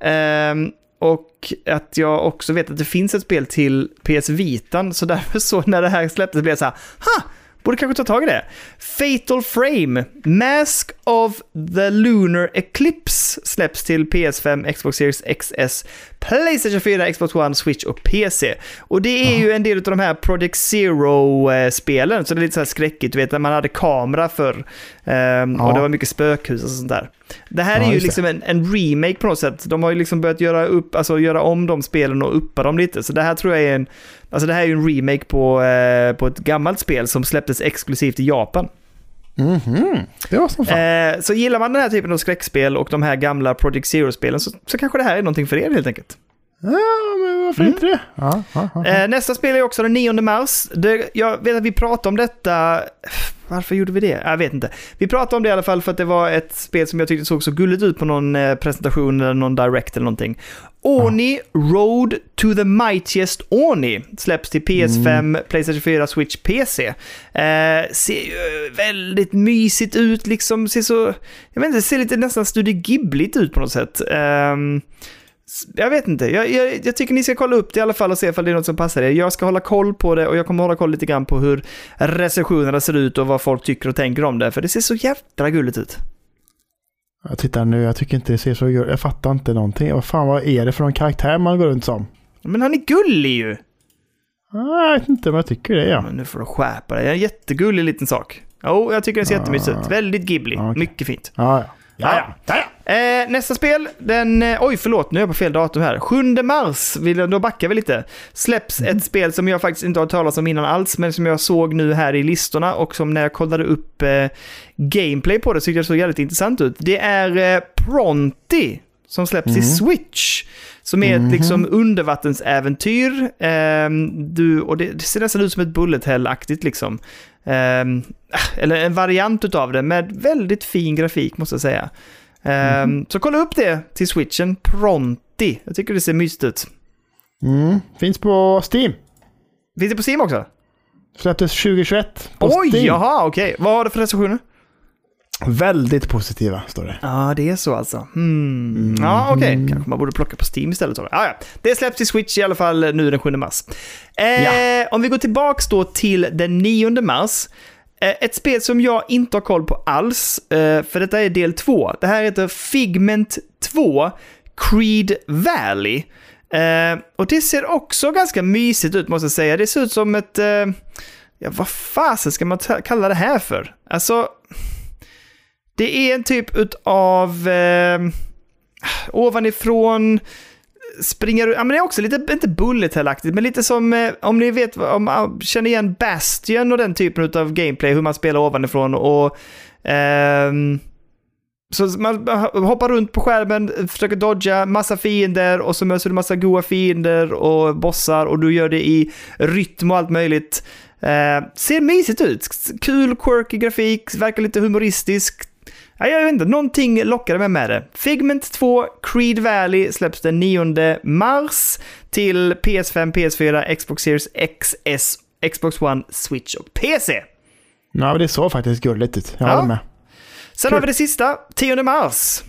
Ehm, och att jag också vet att det finns ett spel till PS Vitan, så därför [LAUGHS] så när det här släpptes blev jag så här, ha! Borde kanske ta tag i det. Fatal Frame, Mask of the Lunar Eclipse släpps till PS5, Xbox Series XS, Playstation 4, Xbox One, Switch och PC. Och det är ju en del av de här Project Zero-spelen, så det är lite så här skräckigt, du vet, när man hade kamera förr. ehm. Och det var mycket spökhus och sånt där. Det här Ja, är ju liksom en, en remake på något sätt. De har ju liksom börjat göra, upp, alltså göra om de spelen och uppa dem lite. Så det här tror jag är en, alltså det här är ju en remake på, eh, på ett gammalt spel som släpptes exklusivt i Japan. Mhm, Det var som fan. Eh, så gillar man den här typen av skräckspel och de här gamla Project Zero-spelen så, så kanske det här är någonting för er helt enkelt. Ja, men varför inte det? Ja, ja, ja. Eh, nästa spel är också den 9 mars. Det, jag vet att vi pratade om detta... Varför gjorde vi det? Jag vet inte. Vi pratade om det i alla fall för att det var ett spel som jag tyckte såg så gulligt ut på någon eh, presentation eller någon direct eller någonting. Oni Road to the Mightiest Oni släpps till PS5, Playstation 4, Switch, PC. Eh, ser ju väldigt mysigt ut liksom. Ser så... Jag vet inte, det ser lite nästan Studio Ghibligt ut på något sätt. Ehm, jag vet inte. Jag, jag, jag tycker ni ska kolla upp det i alla fall och se ifall det är något som passar er. Jag ska hålla koll på det och jag kommer hålla koll lite grann på hur recensionerna ser ut och vad folk tycker och tänker om det. För det ser så jävla gulligt ut. Jag tittar nu, jag tycker inte det ser så gulligt Jag fattar inte någonting. Vad fan, vad är det för någon karaktär man går runt som? Men han är gullig ju! Ah, Jag vet inte, men jag tycker det ja. Men nu får du skärpa dig. Det är en jättegullig liten sak. Jo, jag tycker den ser Ah. jättemysigt ut. Väldigt Ghibli. Okej. Mycket fint. Ja, ja. Ja, ja. ja, Eh, nästa spel, den... Eh, oj, förlåt, nu är jag på fel datum här. 7 mars, vill jag, då backar vi lite. Släpps ett spel som jag faktiskt inte har talat om innan alls, men som jag såg nu här i listorna och som när jag kollade upp eh, gameplay på det tyckte jag såg jävligt intressant ut. Det är eh, Pronti som släpps i Switch. Som är ett liksom undervattensäventyr. Ehm, du, och det, det ser nästan ut som ett bullet hell-aktigt liksom. Ehm, eller en variant utav det med väldigt fin grafik måste jag säga. Ehm, Så kolla upp det till switchen pronti. Jag tycker det ser mysigt ut. Mm. Finns på Steam. Finns det på Steam också? Släpptes 2021 på Oj, Steam. jaha, okej. Vad har du för recensioner? Väldigt positiva, står det. Ja, det är så alltså. Hmm. Ja, okej. Kanske man borde plocka på Steam istället. då. Ja. Det släpps till Switch i alla fall nu den 7 mars. Eh, Ja. Om vi går tillbaks då till den 9 mars. Eh, ett spel som jag inte har koll på alls, eh, för detta är del 2. Det här heter Figment 2 Creed Valley. Eh, och det ser också ganska mysigt ut måste jag säga. Det ser ut som ett... Eh, ja, vad fasen ska man kalla det här för? Alltså... Det är en typ av eh, ovanifrån springer ja men det är också lite, inte bullet hellaktigt, men lite som, eh, om ni vet, om känner igen Bastion och den typen av gameplay, hur man spelar ovanifrån och eh, så man hoppar runt på skärmen, försöker dodga massa fiender och så möter du massa goa fiender och bossar och du gör det i rytm och allt möjligt. Eh, ser mysigt ut. Kul, quirky grafik, verkar lite humoristisk. Ja, jag vet inte, någonting lockade mig med det. Figment 2 Creed Valley släpps den 9 mars till PS5, PS4, Xbox Series XS, Xbox One, Switch och PC. Ja, det såg faktiskt gulligt ut. Jag Ja. håller med. Sen Kul. har vi det sista, 10 mars.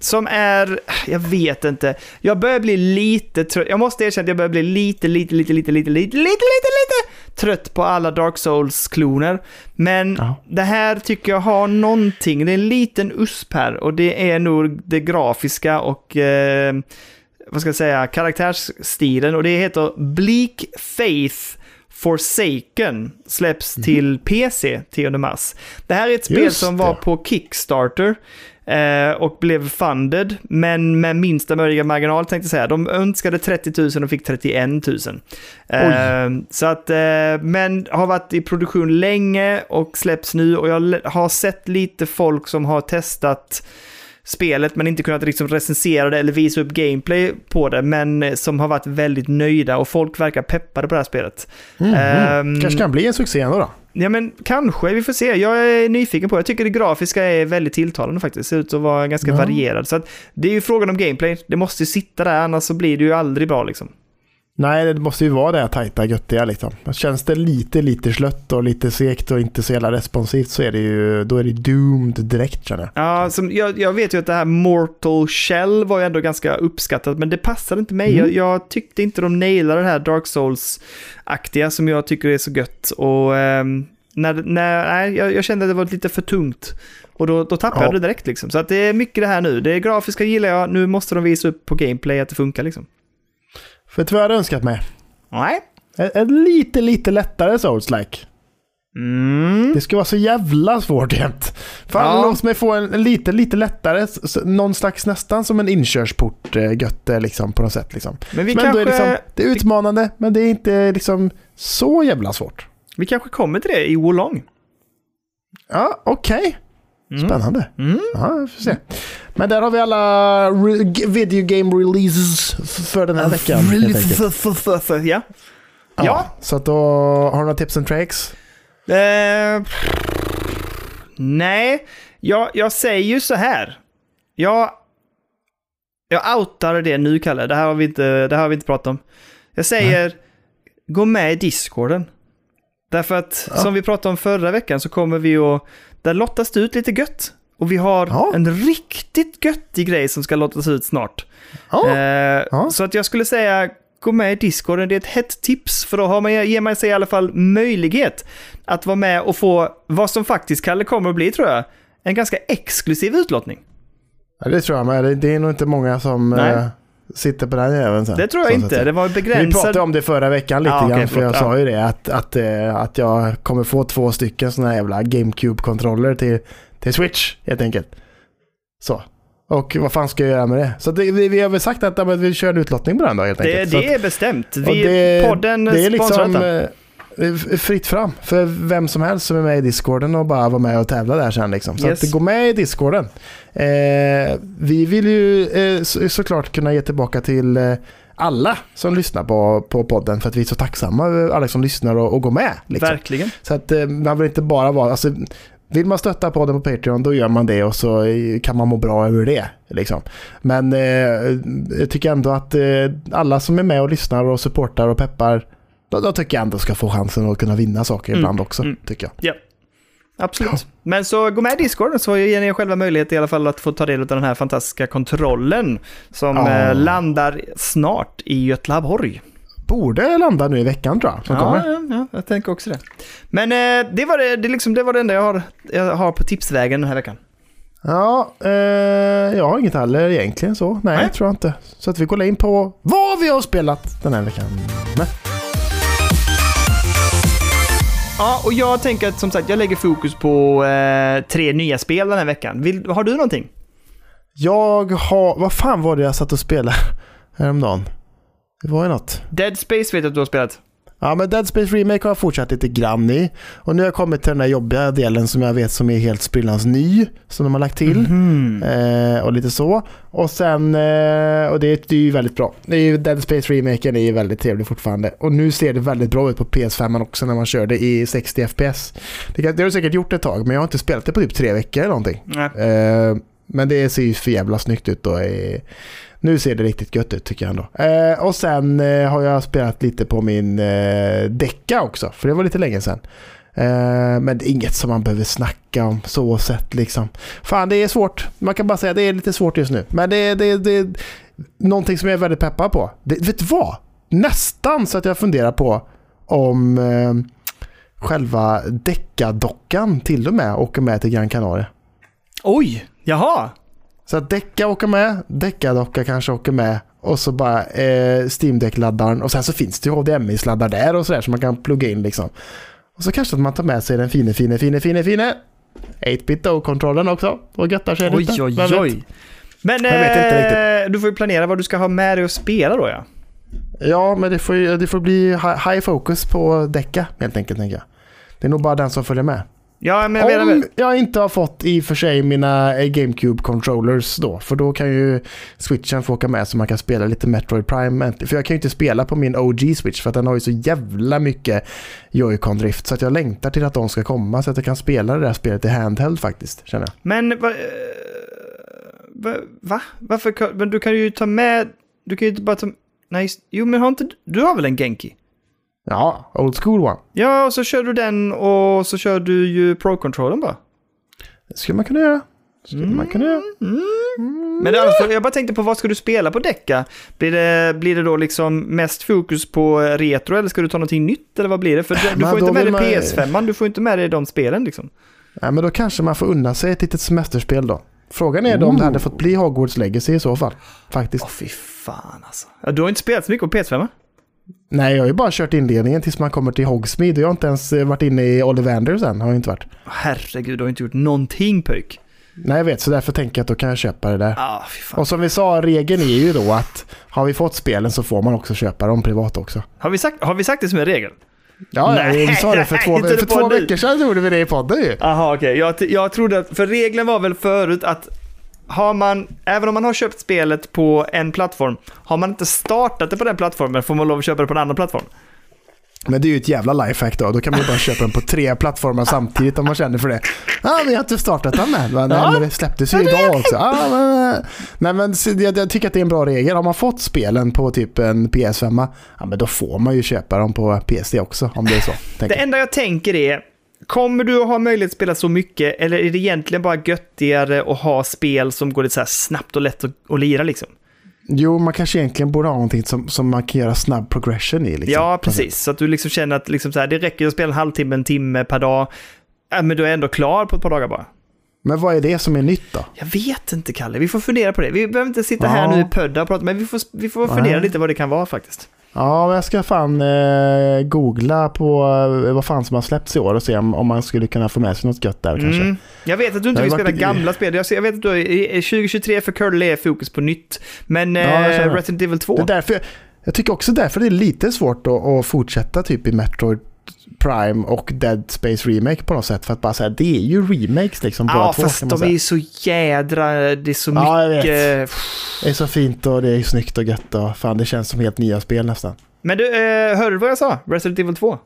Som är, jag vet inte, jag börjar bli lite trött. Jag måste erkänna att jag börjar bli lite, lite, lite, lite, lite, lite, lite, lite, lite trött på alla Dark Souls-kloner. Men Ja. det här tycker jag har någonting, det är en liten USP här och det är nog det grafiska och eh, vad ska jag säga, karaktärsstilen och det heter Bleak Faith Forsaken släpps till PC 10 mars. Det här är ett spel Just som var det. på Kickstarter och blev funded, men med minsta möjliga marginal tänkte jag säga. De önskade 30 000 och fick 31 000. Eh, så att, eh, men har varit i produktion länge och släpps nu och jag har sett lite folk som har testat spelet men inte kunnat liksom recensera det eller visa upp gameplay på det, men eh, som har varit väldigt nöjda och folk verkar peppade på det här spelet. Mm. Ehm, Kanske kan bli en succé ändå då. Ja men kanske, vi får se. Jag är nyfiken på det. Jag tycker det grafiska är väldigt tilltalande faktiskt. Det ser ut att vara ganska Ja. varierad. Så att det är ju frågan om gameplay. Det måste ju sitta där, annars så blir det ju aldrig bra liksom. Nej, det måste ju vara det här tajta, göttiga liksom. Känns det lite, lite slött och lite segt och inte så jävla responsivt så är det ju, då är det doomed direkt känner jag. Ja, som, jag, jag vet ju att det här Mortal Shell var ju ändå ganska uppskattat, men det passade inte mig. Mm. Jag, jag tyckte inte de nailade det här Dark Souls-aktiga som jag tycker är så gött. Och ehm, när, när, nej, jag, jag kände att det var lite för tungt. Och då, då tappade Ja. jag det direkt liksom. Så att det är mycket det här nu. Det grafiska gillar jag, nu måste de visa upp på gameplay att det funkar liksom. För vad jag hade önskat mig? Nej. En lite, lite lättare Souls-like. Mm. Det ska vara så jävla svårt jämt. Fan, Ja. låt mig få en, lite, lite lättare, någon slags nästan som en inkörsport eh, götte liksom på något sätt liksom. Men vi men kanske, är liksom, det är utmanande, men det är inte liksom så jävla svårt. vi kanske kommer till det i Wolong. Ja, okej. Mm. Spännande. Mm. Ja, vi får se. Men där har vi alla re- video game releases för den här veckan. Ja. Ja. Så att då har du några tips and tricks? Eh, nej, jag, jag säger ju så här. Jag, jag outar det nu, Kalle. Det här har vi inte, det här har vi inte pratat om. Jag säger, gå med i discorden. Därför att, Ja. som vi pratade om förra veckan, så kommer vi att... Där lottas det ut lite gött. Och vi har Ja. en riktigt göttig grej som ska lottas ut snart. Ja. Eh, Ja. Så att jag skulle säga, gå med i discorden. Det är ett hett tips, för då har man, ger man sig i alla fall möjlighet att vara med och få vad som faktiskt Kalle kommer att bli, tror jag, en ganska exklusiv utlottning. Ja, det tror jag med. Det- är nog inte många som eh, sitter på den jäveln sen. Det tror jag inte. Det var Vi begränsad... pratade om det förra veckan lite Ja, grann, för jag förlåt, sa ju det att, att, eh, att jag kommer få två stycken sådana här jävla GameCube-kontroller till, till Switch helt enkelt. Så. Och vad fan ska jag göra med det? Så det, vi, vi har väl sagt att ja, vi kör en utlottning på den då helt Det, enkelt. Det att- är bestämt. Vi, det- podden det är liksom eh, fritt fram för vem som helst som är med i discorden och bara vara med och tävla där sen liksom. Så Yes. att gå med i discorden. Eh, vi vill ju eh, så, såklart kunna ge tillbaka till eh, alla som lyssnar på, på podden för att vi är så tacksamma över alla som lyssnar och, och går med. Liksom. Verkligen. Så att eh, man vill inte bara vara, alltså Vill man stötta podden på Patreon, då gör man det och så kan man må bra över det. Liksom. Men eh, jag tycker ändå att eh, alla som är med och lyssnar och supportar och peppar, då, då tycker jag ändå ska få chansen att kunna vinna saker Mm, ibland också. mm. Tycker jag. Ja, absolut. Men så gå med i Discord så ger ni er själva möjlighet i alla fall att få ta del av den här fantastiska kontrollen som Ja. eh, landar snart i Göteborg. Borde landa nu i veckan tror jag. Som Ja, kommer. ja, ja, jag tänker också det. Men eh, det, var det, det, liksom, det var det enda jag har, jag har på tipsvägen den här veckan. Ja, eh, jag har inget heller egentligen så. Nej, Nej. tror jag inte. Så att vi kollar in på vad vi har spelat den här veckan. Men, Ja, och jag tänker att som sagt, jag lägger fokus på eh, tre nya spel den här veckan. Vill, har du någonting? jag har... Vad fan var det jag satt och spelade [LAUGHS] häromdagen? Det var ju något. Dead Space vet jag att du har spelat. Ja, men Dead Space Remake har jag fortsatt lite grann i. Och nu har jag kommit till den där jobbiga delen som jag vet som är helt sprillans ny. Som de har lagt till. Mhm. Eh, och lite så. Och sen, eh, och det, det är ju väldigt bra. Det är ju, Dead Space Remaken är ju väldigt trevlig fortfarande. Och nu ser det väldigt bra ut på PS5 också när man kör det i 60 FPS. Det, det har du säkert gjort ett tag, men jag har inte spelat det på typ tre veckor eller någonting. Eh, men det ser ju för jävla snyggt ut och är, nu ser det riktigt gött ut tycker jag ändå. Eh, och sen eh, har jag spelat lite på min eh, Decca också, för det var lite länge sedan. Eh, men det är inget som man behöver snacka om så sett liksom. Fan det är svårt, man kan bara säga att det är lite svårt just nu. Men det, är- det, det någonting som jag är väldigt peppad på. Det, vet du vad? Nästan så att jag funderar på om eh, själva deckardockan till och med åker med till Gran Canaria. Oj, jaha. Så att Decca åker med, Decca-docka kanske åker med och så bara eh, Steam Deck-laddaren och sen så finns det ju HDMI-sladdar där och sådär som man kan plugga in liksom. Och så kanske att man tar med sig den fine, fine, fine, fine, fine 8-bit O-kontrollen också och göttar sig Oj, lite. oj, vet? oj. Men eh, du får ju planera vad du ska ha med dig och spela då ja. Ja, men det får, ju- det får bli hi- high focus på Decca helt enkelt tänker jag. Det är nog bara den som följer med. Ja, men jag menar Om väl... jag inte har fått i och för sig mina eh, GameCube controllers då, för då kan ju switchen få åka med så man kan spela lite Metroid Prime. För jag kan ju inte spela på min OG switch för att den har ju så jävla mycket Joy-Con drift så att jag längtar till att de ska komma så att jag kan spela det där spelet i handheld faktiskt, känner jag. Men va, eh, va, va? Varför men du kan ju ta med... Du kan ju inte bara ta... Nej, jo men har inte... Du har väl en Genki? Ja, old school one. Ja, och så kör du den och så kör du ju Pro-controllern bara. Det skulle man kunna göra. Skulle man kunna göra. Men det är alltså, jag bara tänkte på vad ska du spela på Decca? Blir det, blir det då liksom mest fokus på retro eller ska du ta någonting nytt eller vad blir det? För du, du Men får inte med dig vill man- PS5, du får inte med dig de spelen liksom. Nej, men då kanske man får unna sig ett litet semesterspel då. Frågan är då om det hade fått bli Hogwarts Legacy i så fall. Faktiskt. Åh fy fan alltså. Ja, du har inte spelat så mycket på PS5 va? Nej, jag har ju bara kört inledningen tills man kommer till Hogsmeade. Jag har inte ens eh, varit inne i Ollivander sen. Har jag inte varit. Herregud, du har inte gjort någonting pöjk. Nej, jag vet. Så därför tänker jag att då kan jag köpa det där. Ah. Och som vi sa, regeln är ju då att har vi fått spelen så får man också köpa dem privat också. Har vi, sagt, har vi sagt det som en regel? Ja, Nej, vi sa det för två, [LAUGHS] för två veckor sedan gjorde vi det i podden ju. Jaha, okej. Jag, t- jag trodde att, för regeln var väl förut att har man, även om man har köpt spelet på en plattform, har man inte startat det på den plattformen får man lov att köpa det på en annan plattform. Men det är ju ett jävla lifehack då. Då kan man ju bara köpa den på tre plattformar samtidigt om man känner för det. Ja, ah, men jag har inte startat den med. Men, Ja. nej, men det släpptes ju idag också. Ah, men, nej, men jag, jag tycker att det är en bra regel. Har man fått spelen på typ en PS5, ja, men då får man ju köpa dem på PS också om det är så. Det enda jag tänker är, kommer du att ha möjlighet att spela så mycket eller är det egentligen bara göttigare att ha spel som går lite så här snabbt och lätt att, att lira liksom? Jo, man kanske egentligen borde ha någonting som, som man kan göra snabb progression i. Liksom. Ja, precis. Så att du liksom känner att liksom så här, det räcker att spela en halvtimme, en timme per dag. Ja, men du är ändå klar på ett par dagar bara. Men vad är det som är nytt då? Jag vet inte, Kalle. Vi får fundera på det. Vi behöver inte sitta här Ja. nu i pödda och prata, men vi får, vi får Nej. fundera lite vad det kan vara faktiskt. Ja, men jag ska fan eh, googla på eh, vad fan som har släppts i år och se om, om man skulle kunna få med sig något gött där kanske. Mm. Jag vet att du inte vill spela varit- gamla spel. Jag, ser- jag vet att du, i 2023 för Curly är fokus på nytt. Men Ja, jag eh, det. Resident Evil 2. Det är därför, jag tycker också därför det är lite svårt att, att fortsätta typ i Metroid Prime och Dead Space Remake på något sätt. För att bara säga, det är ju remakes liksom Ja, två. fast de är ju så jädra... Det är så Ja, jag vet. mycket... Det är så fint och det är snyggt och gött och fan det känns som helt nya spel nästan. Men du, eh, hörde du vad jag sa? Resident Evil 2?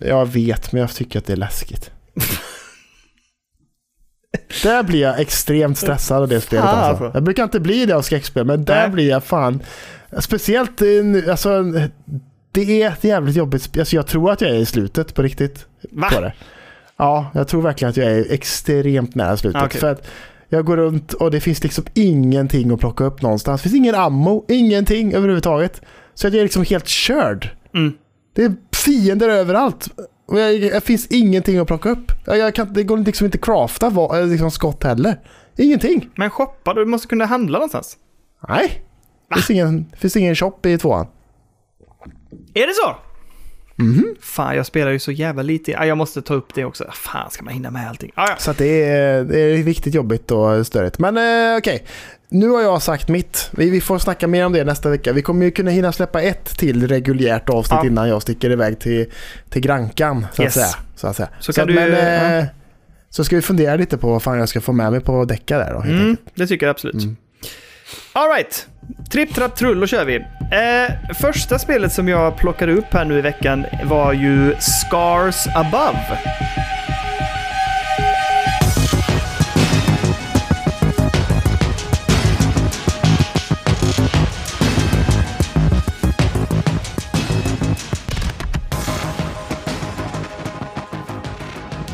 Jag vet, men jag tycker att det är läskigt. Där blir jag extremt stressad av det spelet Fan, alltså. Jag brukar inte bli det av skräckspel, men där Nej. blir jag fan... Speciellt nu, alltså... Det är ett jävligt jobbigt spel. Alltså jag tror att jag är i slutet på riktigt. Va? På det. Ja, jag tror verkligen att jag är extremt nära slutet. Okej. För att jag går runt och det finns liksom ingenting att plocka upp någonstans. Det finns ingen ammo, ingenting överhuvudtaget. Så att jag är liksom helt körd. Mm. Det är fiender överallt. Och det finns ingenting att plocka upp. Jag, kan, det går liksom inte crafta va, eh, liksom skott heller. Ingenting. Men shoppa, du måste kunna handla någonstans. Nej. Det finns ingen, det finns ingen shop i tvåan. Är det så? Mhm. Fan, jag spelar ju så jävla lite. Ja, jag måste ta upp det också. Fan, ska man hinna med allting? Ah, ja. Så det, är, det är riktigt jobbigt och störigt. Men eh, okej. Nu har jag sagt mitt. Vi, vi får snacka mer om det nästa vecka. Vi kommer ju kunna hinna släppa ett till reguljärt avsnitt Ja. innan jag sticker iväg till, till Grankan. Så Yes. att säga. Så, att säga. Så att, du- men, ja. eh, så ska vi fundera lite på vad fan jag ska få med mig på däcka där då. Mm, det tycker jag absolut. Mm. Alright, tripp, trapp, trull, då kör vi. Eh, första spelet som jag plockade upp här nu i veckan var ju Scars Above.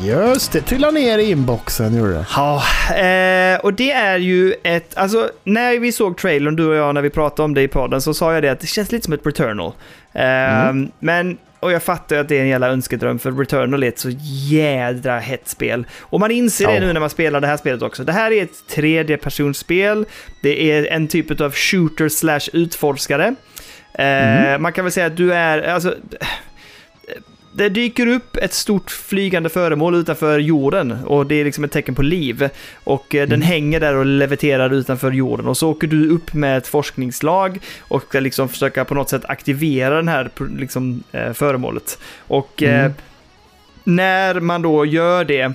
Just det, trilla ner i inboxen gjorde det. Ja, eh, och det är ju ett, alltså när vi såg trailern, du och jag, när vi pratade om det i podden, så sa jag det att det känns lite som ett Returnal. Eh, Men, och jag fattar att det är en jävla önskedröm, för Returnal är ett så jädra hett spel. Och man inser det Ja. nu när man spelar det här spelet också. Det här är ett tredjepersonsspel, det är en typ av shooter slash utforskare. Eh, Man kan väl säga att du är, alltså, det dyker upp ett stort flygande föremål utanför jorden och det är liksom ett tecken på liv. Och eh, den hänger där och leviterar utanför jorden och så åker du upp med ett forskningslag och ska liksom försöka på något sätt aktivera den här liksom, eh, föremålet. Och eh, Mm. när man då gör det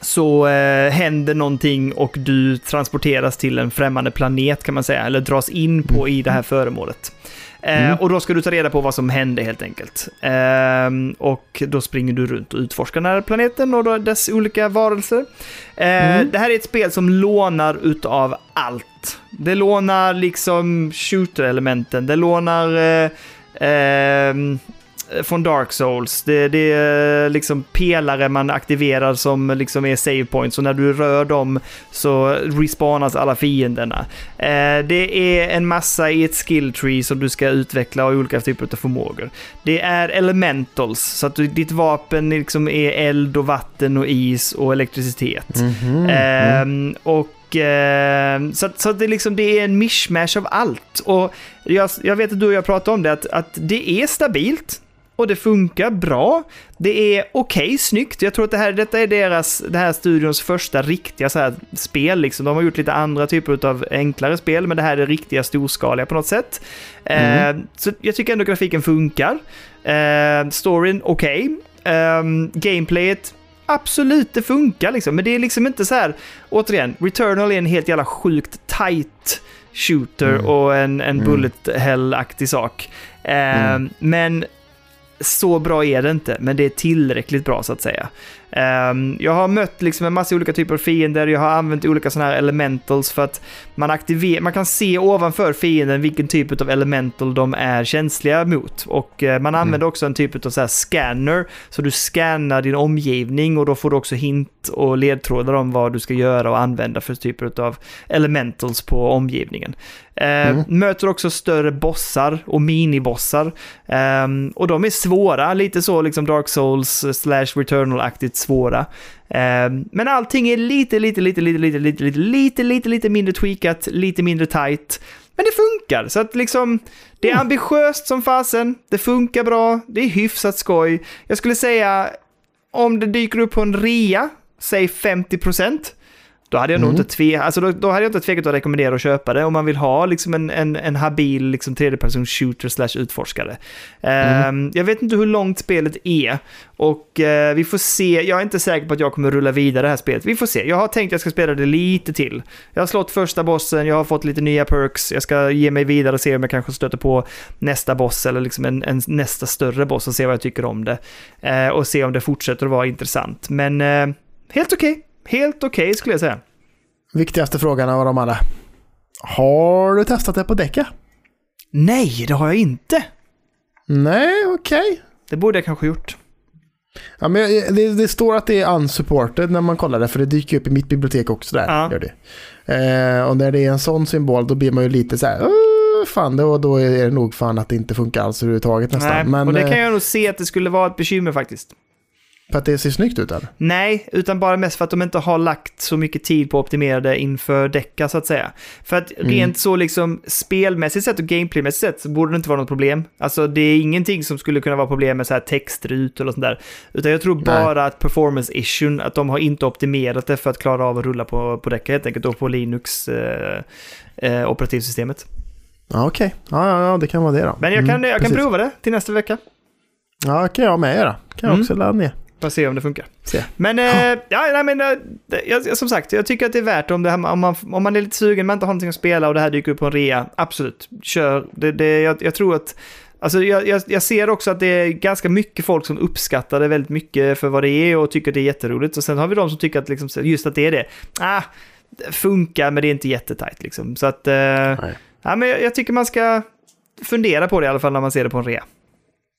så eh, händer någonting och du transporteras till en främmande planet kan man säga, eller dras in på i det här föremålet. Eh, Mm. Och då ska du ta reda på vad som hände helt enkelt. Ehm, och då springer du runt och utforskar den här planeten och då dess olika varelser. Eh, Mm. Det här är ett spel som lånar utav allt. Det lånar liksom shooter-elementen, det lånar eh, ehm, från Dark Souls. Det, det är liksom pelare man aktiverar som liksom är save points och när du rör dem så respawnas alla fienderna. Eh, det är en massa i ett skill tree som du ska utveckla och olika typer av förmågor. Det är elementals, så att du, ditt vapen liksom är eld och vatten och is och elektricitet. Mhm. Ehm, och ehm, så, så det, liksom, det är en mishmash av allt. Och jag, jag vet att du och jag pratade om det, att, att det är stabilt. Och det funkar bra. Det är okej snyggt. Jag tror att det här, detta är deras, det här studions första riktiga så här spel. Liksom. De har gjort lite andra typer av enklare spel, men det här är det riktiga storskaliga på något sätt. Eh, så jag tycker ändå grafiken funkar. Eh, storyn, okej. Ehm, gameplayet, absolut, det funkar liksom. Men det är liksom inte så här, återigen, Returnal är en helt jävla sjukt tight shooter Mm. och en, en Mm. bullet hell-aktig sak. Ehm, Mm. Men så bra är det inte, men det är tillräckligt bra så att säga. Ehm, jag har mött liksom en massa olika typer av fiender, jag har använt olika sådana här elementals för att man, aktiver- man kan se ovanför fienden vilken typ av elemental de är känsliga mot. Och eh, man använder också en typ av så scanner, så du scannar din omgivning och då får du också hint och ledtrådar om vad du ska göra och använda för typer av elementals på omgivningen. Eh, Mm. Möter också större bossar och minibossar. Ehm, och de är svåra, lite så liksom Dark Souls slash Returnal-aktigt svåra. Ehm, men allting är lite, lite, lite, lite, lite, lite, lite, lite, lite, lite mindre tweakat, lite mindre tight. Men det funkar, så att liksom det är ambitiöst som fasen, det funkar bra, det är hyfsat skoj. Jag skulle säga om det dyker upp på en rea, säg 50%, då hade jag nog Mm. inte tve, alltså då, då hade jag inte tvekat att rekommendera att köpa det om man vill ha liksom en, en, en habil liksom tredjepersons shooter slash utforskare. Ehm, jag vet inte hur långt spelet är och eh, vi får se, jag är inte säker på att jag kommer rulla vidare det här spelet. Vi får se, jag har tänkt att jag ska spela det lite till. Jag har slått första bossen, jag har fått lite nya perks, jag ska ge mig vidare och se om jag kanske stöter på nästa boss eller liksom en, en nästa större boss och se vad jag tycker om det. Eh, och se om det fortsätter att vara intressant. Men eh, helt okej. Helt okej skulle jag säga. Viktigaste frågan av dem alla. Har du testat det på däcka? Nej, det har jag inte. Nej, okej. Det borde jag kanske gjort. Ja, men det, det står att det är unsupported när man kollar det, för det dyker upp i mitt bibliotek också där. Ja. Gör det. Eh, och när det är en sån symbol, då blir man ju lite så här, "Åh, fan, då, då är det nog fan att det inte funkar alls överhuvudtaget nästan. Nej, Men och det eh, kan jag nog se att det skulle vara ett bekymmer faktiskt. För att det ser snyggt ut eller? Nej, utan bara mest för att de inte har lagt så mycket tid på att optimera det inför däcka så att säga. För att Mm. rent så liksom spelmässigt sett och gameplaymässigt sett så borde det inte vara något problem. Alltså det är ingenting som skulle kunna vara problem med så här textrutor eller sånt där. Utan jag tror bara att performance issuen, att de har inte optimerat det för att klara av att rulla på, på däcka helt enkelt och på Linux eh, eh, operativsystemet. Ja, okej. Ja, ja, ja, det kan vara det då. Men jag kan, Mm, jag kan precis. prova det till nästa vecka. Ja, kan jag med göra. Kan jag Mm. också ladda ner. Bara se om det funkar. Se. Men, eh, ja, nej, men eh, jag, som sagt, jag tycker att det är värt om, det här, om, man, om man är lite sugen, man inte har någonting att spela och det här dyker upp på en rea. Absolut, kör. Det, det, jag, jag tror att, alltså jag, jag, jag ser också att det är ganska mycket folk som uppskattar det väldigt mycket för vad det är och tycker att det är jätteroligt. Och sen har vi de som tycker att liksom, just att det är det. Ah, det funkar, men det är inte jättetajt liksom. Så att, eh, ja, men jag, jag tycker man ska fundera på det i alla fall när man ser det på en rea.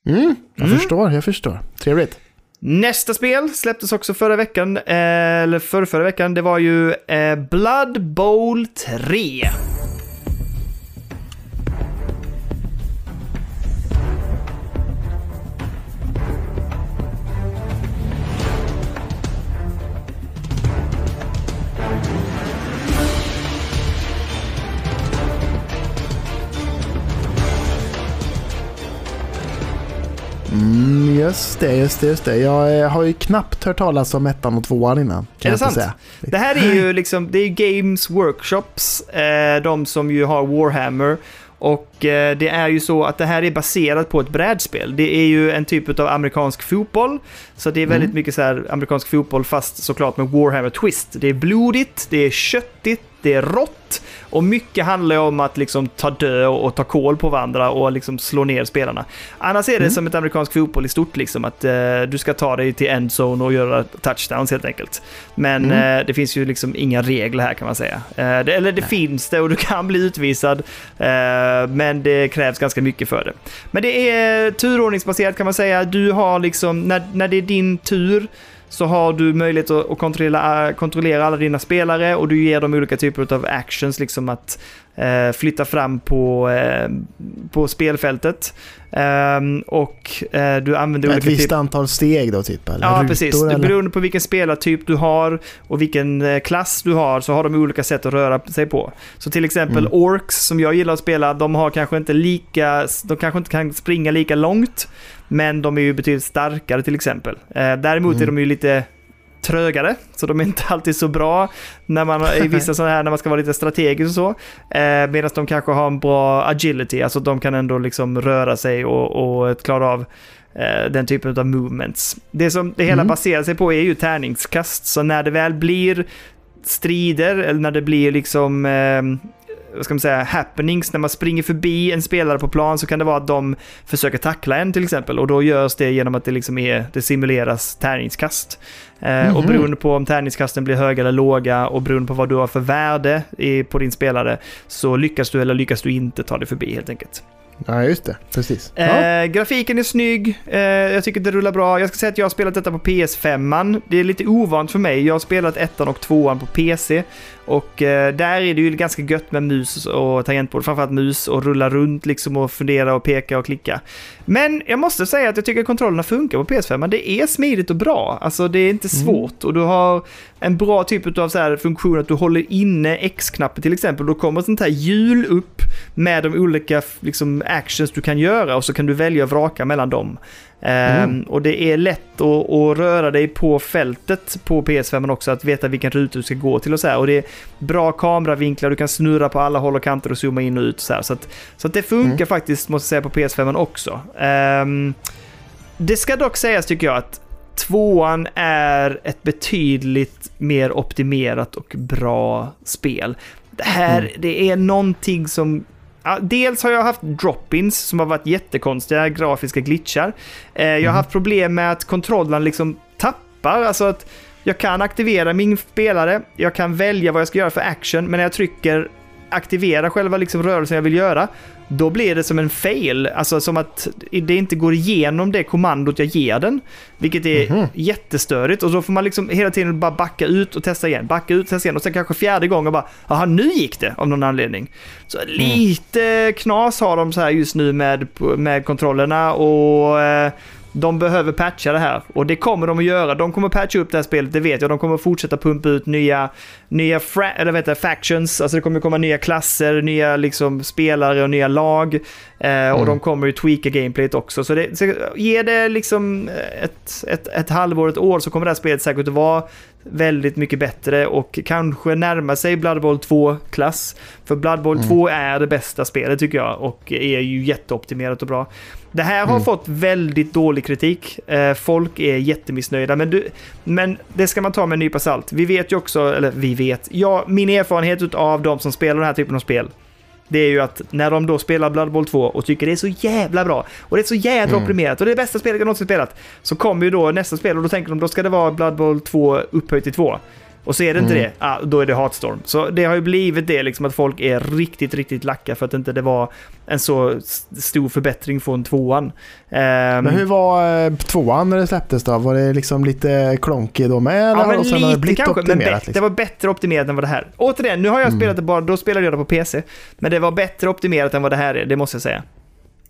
Mm, jag Mm. förstår, jag förstår. Trevligt. Nästa spel släpptes också förra veckan, eh, eller förra, förra veckan. Det var ju eh, Blood Bowl 3. Mm, just det, just det, just det. Jag eh, har ju knappt hört talas om ettan och tvåan innan. Är det sant? Säga. Det här är ju liksom, det är Games Workshops, eh, de som ju har Warhammer. Och eh, det är ju så att det här är baserat på ett brädspel. Det är ju en typ av amerikansk fotboll. Så det är väldigt mycket så här amerikansk fotboll fast såklart med Warhammer Twist. Det är blodigt, det är köttigt, det är rått. Och mycket handlar om att liksom ta död och ta koll på varandra och liksom slå ner spelarna. Annars är det som ett amerikansk fotboll i stort, liksom att eh, du ska ta dig till endzone och göra touchdowns helt enkelt. Men eh, det finns ju liksom inga regler här kan man säga. Eh, det, eller det finns det och du kan bli utvisad, eh, men det krävs ganska mycket för det. Men det är turordningsbaserat kan man säga. Du har liksom, när, när det är din tur, så har du möjlighet att, kontrollera, kontrollera alla dina spelare och du ger dem olika typer av actions, liksom att eh, flytta fram på, eh, på spelfältet. Ehm, och eh, du använder Ett olika visst typer... antal steg då typ? Eller Ja, rutor, precis. Eller? beroende på vilken spelartyp du har och vilken eh, klass du har så har de olika sätt att röra sig på. Så till exempel Mm. Orks, som jag gillar att spela, de har kanske inte lika, de kanske inte kan springa lika långt, men de är ju betydligt starkare till exempel. Eh, däremot Mm. är de ju lite trögare, så de är inte [LAUGHS] alltid så bra när man, i [LAUGHS] vissa sådana här, när man ska vara lite strategisk och så. Eh, Medan de kanske har en bra agility, alltså de kan ändå liksom röra sig och, och klara av eh, den typen av movements. Det som det hela Mm. baserar sig på är ju tärningskast, så när det väl blir strider, eller när det blir liksom eh, vad ska man säga, happenings, när man springer förbi en spelare på plan så kan det vara att de försöker tackla en till exempel och då görs det genom att det liksom är, det simuleras tärningskast. Eh, Och Mhm. beroende på om tärningskasten blir höga eller låga och beroende på vad du har för värde på din spelare så lyckas du eller lyckas du inte ta dig förbi helt enkelt. Ja, just det. Precis. Eh, grafiken är snygg, eh, jag tycker det rullar bra. Jag ska säga att jag har spelat detta på PS5. Det är lite ovant för mig. Jag har spelat ettan och tvåan på PC. Och eh, där är det ju ganska gött med mus och tangentbord, framförallt mus och rulla runt liksom och fundera och peka och klicka. Men jag måste säga att jag tycker att kontrollerna funkar på PS5. Det är smidigt och bra. Alltså det är inte svårt och du har en bra typ av så här funktion att du håller inne X-knappen till exempel. Då kommer sånt här hjul upp med de olika liksom, actions du kan göra och så kan du välja och vraka mellan dem. Ehm, och det är lätt att, att röra dig på fältet på PS5 men också att veta vilken ruta du ska gå till och så här. Och det är bra kameravinklar, du kan snurra på alla håll och kanter och zooma in och ut så här. Så att, så att det funkar faktiskt, måste jag säga, på PS5 också. Ehm, det ska dock sägas tycker jag att tvåan är ett betydligt mer optimerat och bra spel. Det här, det är någonting som... Ja, dels har jag haft drop-ins som har varit jättekonstiga grafiska glitchar. Eh, jag har haft problem med att kontrollen liksom tappar, alltså att jag kan aktivera min spelare, jag kan välja vad jag ska göra för action, men när jag trycker aktivera själva liksom rörelsen jag vill göra, då blir det som en fail. Alltså som att det inte går igenom det kommandot jag ger den. Vilket är jättestörigt. Och så får man liksom hela tiden bara backa ut och testa igen. Backa ut testa igen. Och sen kanske fjärde gången bara, jaha nu gick det av någon anledning. Så lite knas har de så här just nu med, med kontrollerna och eh, de behöver patcha det här och det kommer de att göra. De kommer patcha upp det här spelet, det vet jag. De kommer fortsätta pumpa ut nya, nya eller vet jag, factions, alltså det kommer komma nya klasser, nya liksom spelare och nya lag. Eh, Och de kommer ju tweaka gameplayet också. Så, det, så ge det liksom ett, ett, ett halvår, ett år så kommer det här spelet säkert att vara väldigt mycket bättre och kanske närma sig Blood Bowl 2-klass. För Blood Bowl 2 är det bästa spelet tycker jag och är ju jätteoptimerat och bra. Det här har fått väldigt dålig kritik. Eh, folk är jättemissnöjda, men, du, men det ska man ta med en nypa salt. Vi vet ju också, eller vi vet, ja, min erfarenhet av de som spelar den här typen av spel, det är ju att när de då spelar Blood Bowl 2 och tycker det är så jävla bra och det är så jävla optimerat och det är det bästa spelet jag någonsin spelat, så kommer ju då nästa spel och då tänker de då ska det vara Blood Bowl 2 upphöjt till 2. Och så är det inte det, ah, då är det Heartstorm. Så det har ju blivit det liksom att folk är riktigt, riktigt lacka för att inte det var en så stor förbättring från tvåan. Ehm, Men hur var eh, tvåan när det släpptes då? Var det liksom lite klonkig då med? Ja, men och sen det lite blivit kanske, men liksom? det var bättre optimerat än vad det här. Återigen, nu har jag spelat det bara, då spelade jag det på PC. Men det var bättre optimerat än vad det här är, det måste jag säga.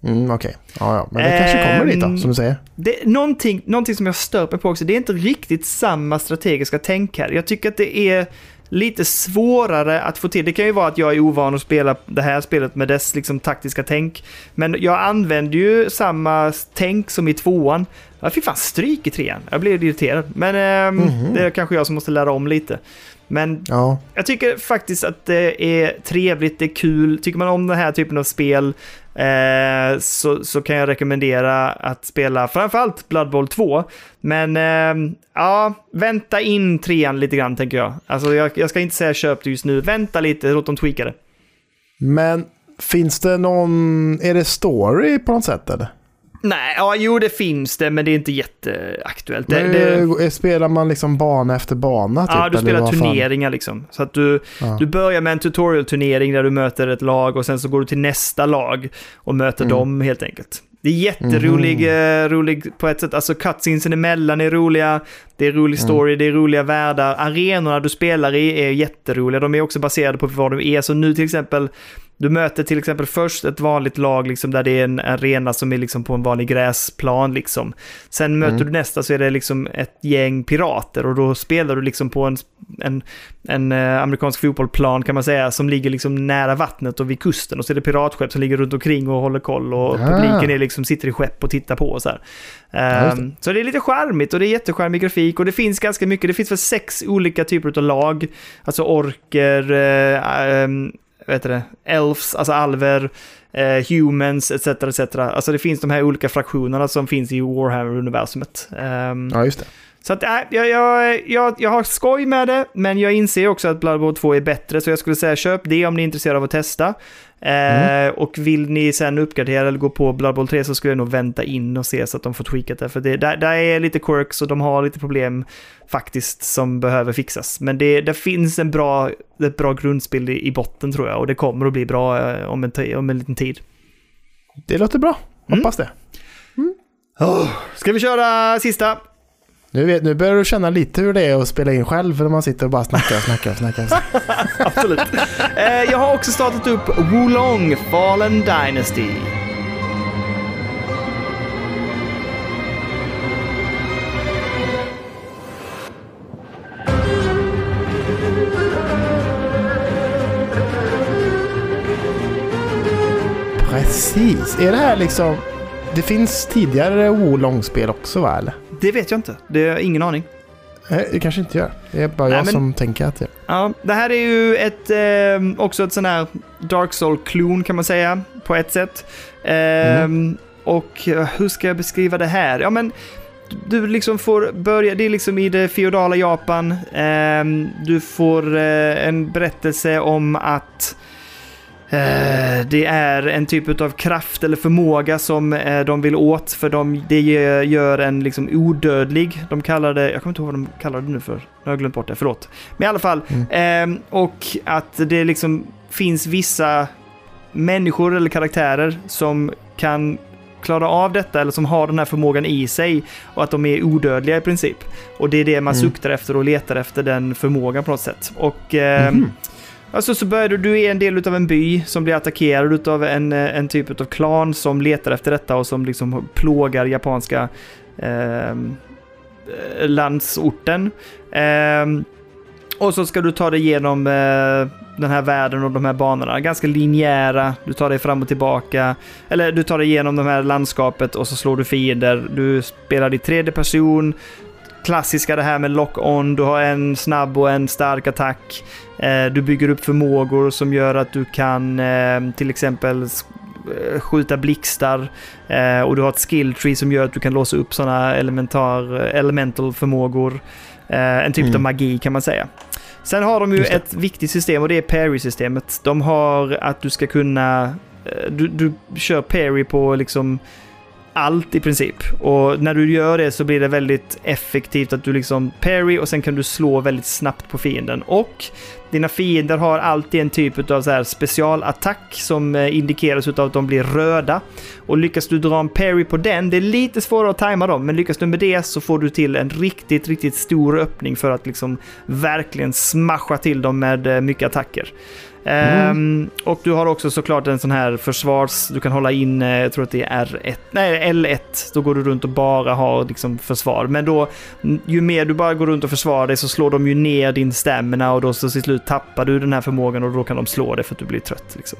Mm, Okej, ja, ja. men det kanske kommer dit då, Ehm, som du säger. Det, någonting, någonting som jag stör mig på också, det är inte riktigt samma strategiska tänk här. Jag tycker att det är lite svårare att få till. Det kan ju vara att jag är ovan att spela det här spelet med dess liksom, taktiska tänk. Men jag använder ju samma tänk som i tvåan. Jag fick fan stryk i trean. Jag blev irriterad. Men ehm, det är kanske jag som måste lära om lite. Men Ja. jag tycker faktiskt att det är trevligt, det är kul. Tycker man om den här typen av spel eh, så, så kan jag rekommendera att spela framförallt Blood Bowl 2. Men eh, ja, vänta in trean lite grann tänker jag. Alltså jag, jag ska inte säga köp det just nu. Vänta lite, låt dem tweaka det. Men finns det någon... Är det story på något sätt eller? Nej, ja, jo det finns det, men det är inte jätteaktuellt. Det, det, Spelar man liksom bana efter bana? Typ, Ja, du spelar vad fan? turneringar liksom. Så att du, Ja. du börjar med en tutorial-turnering där du möter ett lag och sen så går du till nästa lag och möter Mm. dem helt enkelt. Det är jätterolig, Mhm. eh, rolig på ett sätt. Alltså cutscenesen emellan är roliga, det är Mm. rolig story, det är roliga världar. Arenorna du spelar i är jätteroliga, de är också baserade på vad du är. Så nu till exempel, du möter till exempel först ett vanligt lag liksom där det är en arena som är liksom på en vanlig gräsplan liksom. Sen möter du nästa så är det liksom ett gäng pirater och då spelar du liksom på en, en, en eh, amerikansk fotbollsplan kan man säga som ligger liksom nära vattnet och vid kusten och så är det piratskepp som ligger runt omkring och håller koll och Ah. publiken är liksom, sitter i skepp och tittar på och så just Ehm, så det är lite charmigt och det är jättecharmig grafik och det finns ganska mycket, det finns väl sex olika typer av lag, alltså orker, eh, ehm, vad heter det, elves, alltså alver, eh, humans etc. etc. Alltså det finns de här olika fraktionerna som finns i Warhammer-universumet. Um, Ja, just det så att, äh, jag, jag, jag, jag har skoj med det, men jag inser också att Blood Bowl 2 är bättre, så jag skulle säga köp det om ni är intresserade av att testa. Eh, Och vill ni sen uppgradera eller gå på Blood Bowl 3 så skulle jag nog vänta in och se så att de får tweakat det. För det, där, där är lite quirks och de har lite problem faktiskt som behöver fixas. Men det, det finns en bra, ett bra grundspel i, i botten tror jag och det kommer att bli bra eh, om en, om en liten tid. Det låter bra. Mm. Hoppas det. Ska vi köra sista? Nu, vet, nu börjar du känna lite hur det är att spela in själv när man sitter och bara snackar och snackar och snackar. [LAUGHS] Absolut. Eh, jag har också startat upp Wulong Fallen Dynasty. Precis. Är det här liksom... Det finns tidigare Wolong-spel också va? Eller? Det vet jag inte. Det har ingen aning. Nej, det kanske inte gör. Det är bara Nej, jag men- som tänker att det... Ja, det här är ju ett, eh, också ett sån här Dark Soul-klon kan man säga, på ett sätt. Eh, Och eh, hur ska jag beskriva det här? Ja, men du liksom får börja, det är liksom i det feodala Japan. Eh, du får eh, en berättelse om att Det är en typ av kraft eller förmåga som eh, de vill åt för de, det gör- en liksom odödlig. De kallar det, jag kommer inte ihåg vad de kallar det nu för. Nu har jag glömt bort det, förlåt. Men i alla fall, ehm, och att det liksom finns vissa människor eller karaktärer som kan klara av detta eller som har den här förmågan i sig och att de är odödliga i princip. Och det är det man Mm. suktar efter och letar efter den förmågan på något sätt. Och ehm, Alltså så börjar du, du är en del av en by som blir attackerad av en, eh, en typ av klan som letar efter detta och som liksom plågar japanska ehm, eh, landsorten. Eh, och så ska du ta dig igenom eh, den här världen och de här banorna. Ganska linjära, du tar dig fram och tillbaka. Eller du tar dig igenom det här landskapet och så slår du fiender. Du spelar i tredje person. Klassiska det här med lock-on, du har en snabb och en stark attack. Eh, du bygger upp förmågor som gör att du kan eh, till exempel eh, skjuta blixtar. Och du har ett skill tree som gör att du kan låsa upp sådana elementar, elemental förmågor. En typ Mm. av magi kan man säga. Sen har de ju ett viktigt system och det är parry-systemet. De har att du ska kunna... Du, du kör parry på liksom allt i princip. Och när du gör det så blir det väldigt effektivt att du liksom parry och sen kan du slå väldigt snabbt på fienden. Och dina fiender har alltid en typ av så här specialattack som eh, indikeras av att de blir röda. Och lyckas du dra en parry på den, det är lite svårare att tajma dem, men lyckas du med det så får du till en riktigt, riktigt stor öppning för att liksom verkligen smasha till dem med eh, mycket attacker. Ehm, och du har också såklart en sån här försvars... Du kan hålla in, eh, jag tror att det är R1, nej L1. Då går du runt och bara har liksom försvar. Men då, ju mer du bara går runt och försvarar dig så slår de ju ner din stamina och då så till slut tappar du den här förmågan och då kan de slå dig för att du blir trött. Liksom.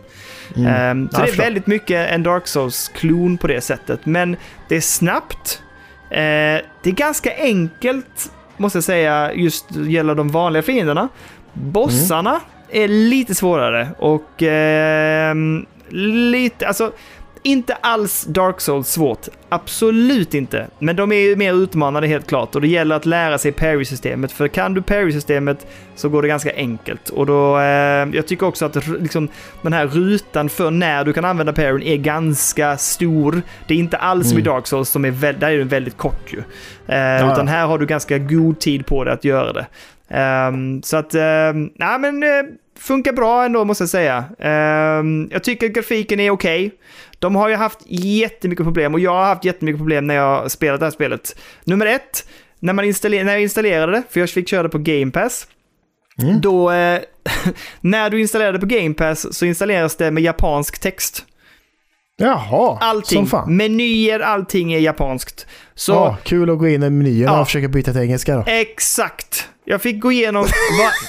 Mm. Ehm, så det är väldigt mycket en Dark Souls-klon på det sättet. Men det är snabbt. Eh, det är ganska enkelt, måste jag säga, just gäller de vanliga fienderna. Bossarna är lite svårare och ehm, lite, alltså inte alls Dark Souls svårt. Absolut inte. Men de är ju mer utmanande helt klart och det gäller att lära sig parry-systemet. För kan du parry-systemet så går det ganska enkelt. Och då, eh, jag tycker också att liksom, den här rutan för när du kan använda parryn är ganska stor. Det är inte alls som i Mm. Dark Souls, som är där är den väldigt kort ju. Eh, ja. Utan här har du ganska god tid på dig att göra det. Ehm, så att, um, nej men eh, funkar bra ändå måste jag säga. Ehm, jag tycker grafiken är okej. De har ju haft jättemycket problem och jag har haft jättemycket problem när jag spelat det här spelet. Nummer ett, när, man installer- när jag installerade det, för jag fick köra det på Game Pass, Mm. då, eh, [LAUGHS] när du installerade på Game Pass så installeras det med japansk text. Jaha, Allting, som fan. menyer, allting är japanskt. Så Ja, kul att gå in i menyerna och försöka byta till engelska då. Exakt! Jag fick gå igenom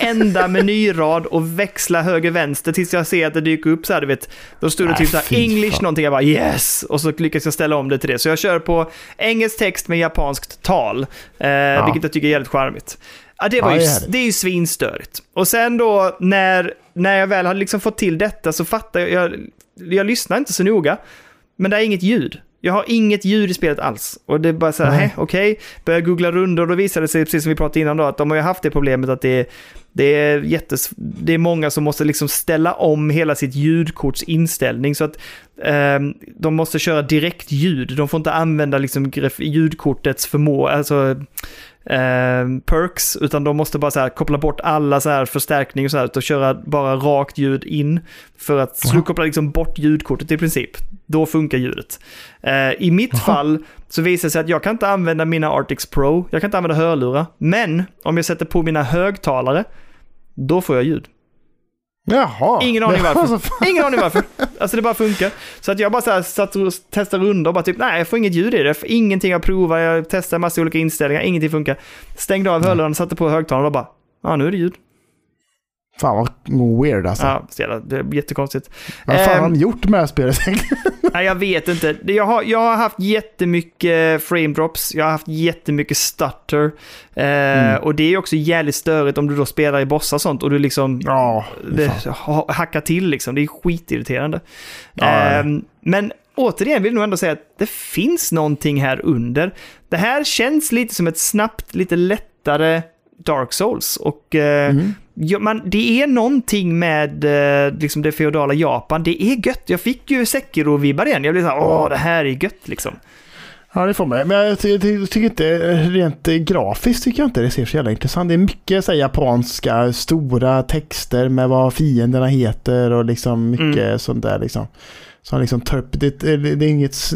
varenda menyrad och växla höger-vänster tills jag ser att det dyker upp så här, du vet. Då stod det Nej, typ så här English fan. någonting, jag bara yes! Och så lyckas jag ställa om det till det. Så jag kör på engelsk text med japanskt tal, eh, vilket jag tycker är jävligt charmigt. Ja, det, var Ja, ju, det är ju svinstörigt. Och sen då när, när jag väl har liksom fått till detta så fattar jag, jag, jag lyssnar inte så noga, men det är inget ljud. Jag har inget ljud i spelet alls. Och det är bara så här. "Hä, okej. Börjar googla runder och då visade det sig, precis som vi pratade innan då, att de har ju haft det problemet att det är, det är, jättes, det är många som måste liksom ställa om hela sitt ljudkorts inställning så att ehm, de måste köra direkt ljud. De får inte använda liksom ljudkortets förmåga, alltså ehm, perks, utan de måste bara så här koppla bort alla så här förstärkning och så här och köra bara rakt ljud in för att Jaha. kopplar liksom bort ljudkortet i princip. Då funkar ljudet. Eh, I mitt fall så visar det sig att jag kan inte använda mina Artix Pro, jag kan inte använda hörlurar, men om jag sätter på mina högtalare, då får jag ljud. Jaha. Ingen aning varför. Ingen aning varför. Alltså det bara funkar. Så att jag bara så här satt och testade runder och bara typ, nej jag får inget ljud i det. Jag får Ingenting jag provar, jag testar massa olika inställningar, ingenting funkar. Stängde av hörlurarna, satte på högtalarna och bara, ja nu är det ljud. Fan vad weird alltså. Ja, det är jättekonstigt. Vad fan har Ehm, de gjort med det här spelet? Nej, jag vet inte. Jag har, jag har haft jättemycket frame drops, jag har haft jättemycket stutter. Eh, Mm. Och det är också jävligt störigt om du då spelar i bossar och sånt och du liksom Ja, det ha- hackar till liksom. Det är skitirriterande. Ja. Ehm, men återigen vill jag nog ändå säga att det finns någonting här under. Det här känns lite som ett snabbt, lite lättare Dark Souls. Och eh, Mm. Ja, man, det är någonting med eh, liksom det feodala Japan. Det är gött. Jag fick ju Sekiro-vibbar igen. Jag blev så här, åh, det här är gött liksom. Ja, det får man. Men jag ty ty tycker inte, rent grafiskt tycker jag inte det ser så jävla intressant. Det är mycket så här, japanska, stora texter med vad fienderna heter och liksom mycket Mm. sånt där liksom. Som liksom tar upp, det, det är inget...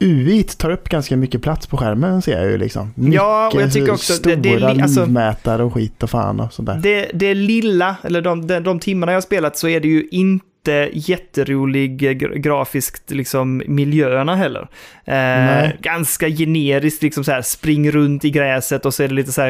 UI tar upp ganska mycket plats på skärmen ser jag ju liksom. Ja, och jag Mycket tycker också stora det- det alltså- livmätare och skit och fan och sånt där. Det, det lilla, eller de, de, de timmarna jag har spelat så är det ju inte jätterolig eh, gra- grafiskt liksom miljöerna heller. Eh, ganska generiskt liksom så här spring runt i gräset och så är det lite så här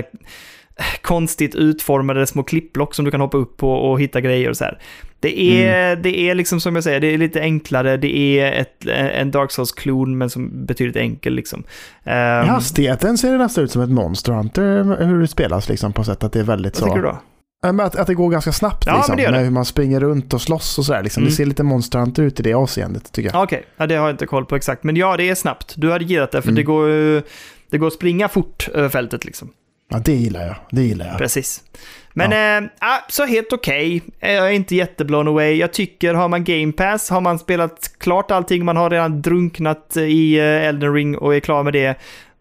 eh, konstigt utformade små klippblock som du kan hoppa upp på och hitta grejer och så här. Det är, Mm. det är liksom som jag säger, det är lite enklare, det är ett, en Dark Souls-klon men som betydligt enkel liksom. I Um, hastigheten ser det nästan ut som ett Monster Hunter hur det spelas liksom på sätt att det är väldigt vad tycker så. du då? Att, att det går ganska snabbt Ja, liksom. det det. Med hur man springer runt och slåss och sådär. Liksom. Mm. Det ser lite Monster Hunter ut i det avseendet tycker jag. Okej, ja, det har jag inte koll på exakt. Men ja, det är snabbt. Du hade gillat det, för Mm. det, går, det går att springa fort över fältet liksom. Ja, det gillar jag. Det gillar jag. Precis. Men ja. ah, så helt okej. Jag är inte jätteblown away. Jag tycker, har man Game Pass, har man spelat klart allting, man har redan drunknat i eh, Elden Ring och är klar med det.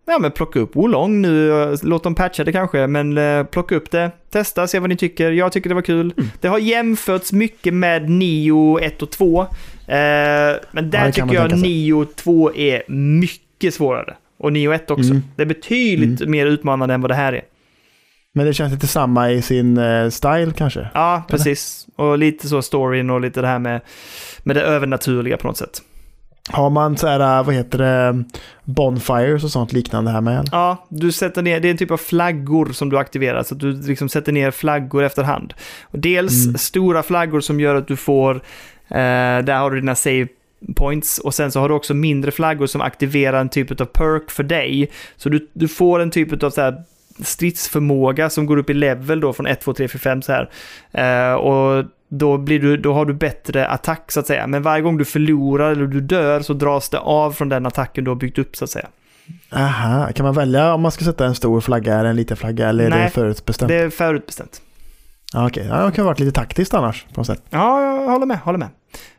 Ja, men plocka upp Wolong nu. eh, Låt dem patcha det kanske, men eh, plocka upp det. Testa, se vad ni tycker. Jag tycker det var kul. Mm. Det har jämförts mycket med Nio 1 och 2. Eh, men där kan tycker jag. Nio 2 är mycket svårare. Och Nio 1 också. Mm. Det är betydligt mer utmanande än vad det här är. Men det känns lite samma i sin eh, style kanske. Ja, precis. Och lite så storyn och lite det här med, med det övernaturliga på något sätt. Har man så här, vad heter det, bonfires och sånt liknande här med? Ja, du sätter ner, det är en typ av flaggor som du aktiverar, så att du liksom sätter ner flaggor efterhand. Och dels Mm. stora flaggor som gör att du får, eh, där har du dina save points och sen så har du också mindre flaggor som aktiverar en typ av perk för dig. Så du, du får en typ av så här stridsförmåga som går upp i level då från 1, 2, 3, 4, 5 så här. Eh, och då, blir du, då har du bättre attack så att säga. Men varje gång du förlorar eller du dör så dras det av från den attacken du har byggt upp så att säga. Aha, kan man välja om man ska sätta en stor flagga eller en liten flagga eller är Nej, det förutbestämt? Det är förutbestämt. Ja, okej. Ja, det kan ha varit lite taktiskt annars på något sätt. Ja, jag håller med, håller med.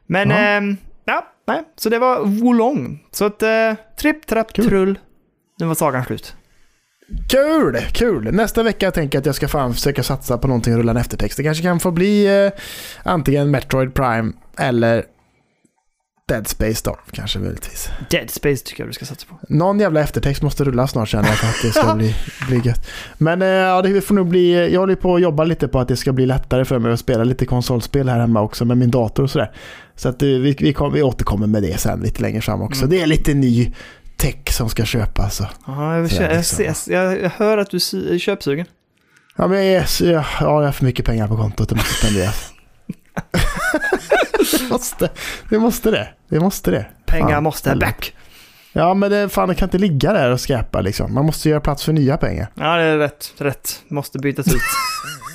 Men, Ja. ehm, ja, nej, så det var Wolong. Så att, eh, tripp, trapp, Kul. trull. Nu var sagan slut. Kul! Kul! Nästa vecka tänker jag att jag ska fan försöka satsa på någonting och rulla en eftertext. Det kanske kan få bli eh, antingen Metroid Prime eller Dead Space då, kanske möjligtvis. Dead Space tycker jag du ska satsa på. Någon jävla eftertext måste rulla snart känner jag för att det ska [LAUGHS] bli, bli gött. Men eh, ja, det får nog bli, jag håller på att jobba lite på att det ska bli lättare för mig att spela lite konsolspel här hemma också med min dator och sådär. Så att eh, vi, vi, kom, vi återkommer med det sen lite längre fram också. Mm. Det är lite ny tech som ska köpas. Och, Ja, jag, Så kö- jag jag, liksom- jag, jag hör att du är köpsugen. ja, men jag, är så- ja, jag har för mycket pengar på kontot, det måste spenderas. [LAUGHS] det, måste, det måste det. Det måste det. Pengar Fan, måste back. Ja, men det, fan, det kan inte ligga där och skräpa liksom. Man måste göra plats för nya pengar. Ja, det är rätt. Rätt. Måste bytas ut. [LAUGHS]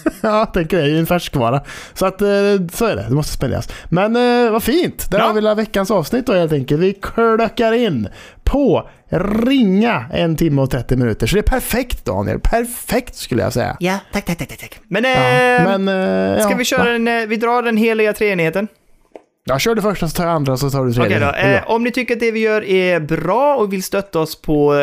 [LAUGHS] Ja, tänker det. Ju en färskvara. Så att eh, så är det. Det måste spenderas. Men eh, vad fint. Där Ja. har vi la veckans avsnitt då helt enkelt. Vi klöckar in på ringa en timme och 30 minuter. Så det är perfekt Daniel. Perfekt skulle jag säga. ja, tack, tack, tack, tack. Men, Ja, eh, men, eh, ska ja, vi köra va? en, eh, vi drar den heliga treenigheten? Jag kör det första så tar jag andra så tar du tredje. Okej då. Det är Eh, om ni tycker att det vi gör är bra och vill stötta oss på,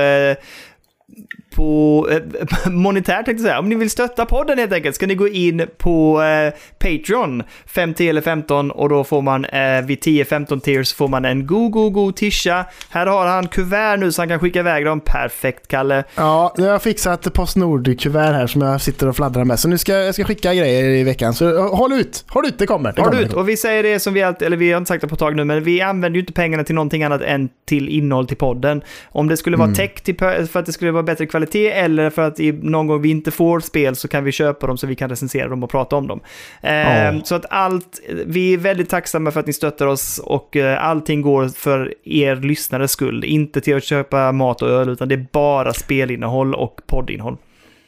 på eh, [LAUGHS] monetärt tänkte jag säga. Om ni vill stötta podden helt enkelt ska ni gå in på eh, Patreon 5 eller 15 och då får man eh, vid 10-15 tiers får man en god, god, god tisha. Här har han kuvert nu så han kan skicka iväg dem. Perfekt Kalle. Ja, jag har fixat Postnord-kuvert här som jag sitter och fladdrar med. Så nu ska jag ska skicka grejer i veckan. Så eh, håll ut! Håll ut, det kommer. Det Har kommer, ut? Och vi säger det som vi alltid, eller vi har inte sagt det på ett tag nu, men vi använder ju inte pengarna till någonting annat än till innehåll till podden. Om det skulle vara Mm. tech till, för att det skulle vara bättre kvalitet eller för att någon gång vi inte får spel så kan vi köpa dem så vi kan recensera dem och prata om dem. Ja. Så att allt, vi är väldigt tacksamma för att ni stöttar oss och eh, allting går för er lyssnares skull. Inte till att köpa mat och öl utan det är bara spelinnehåll och poddinnehåll.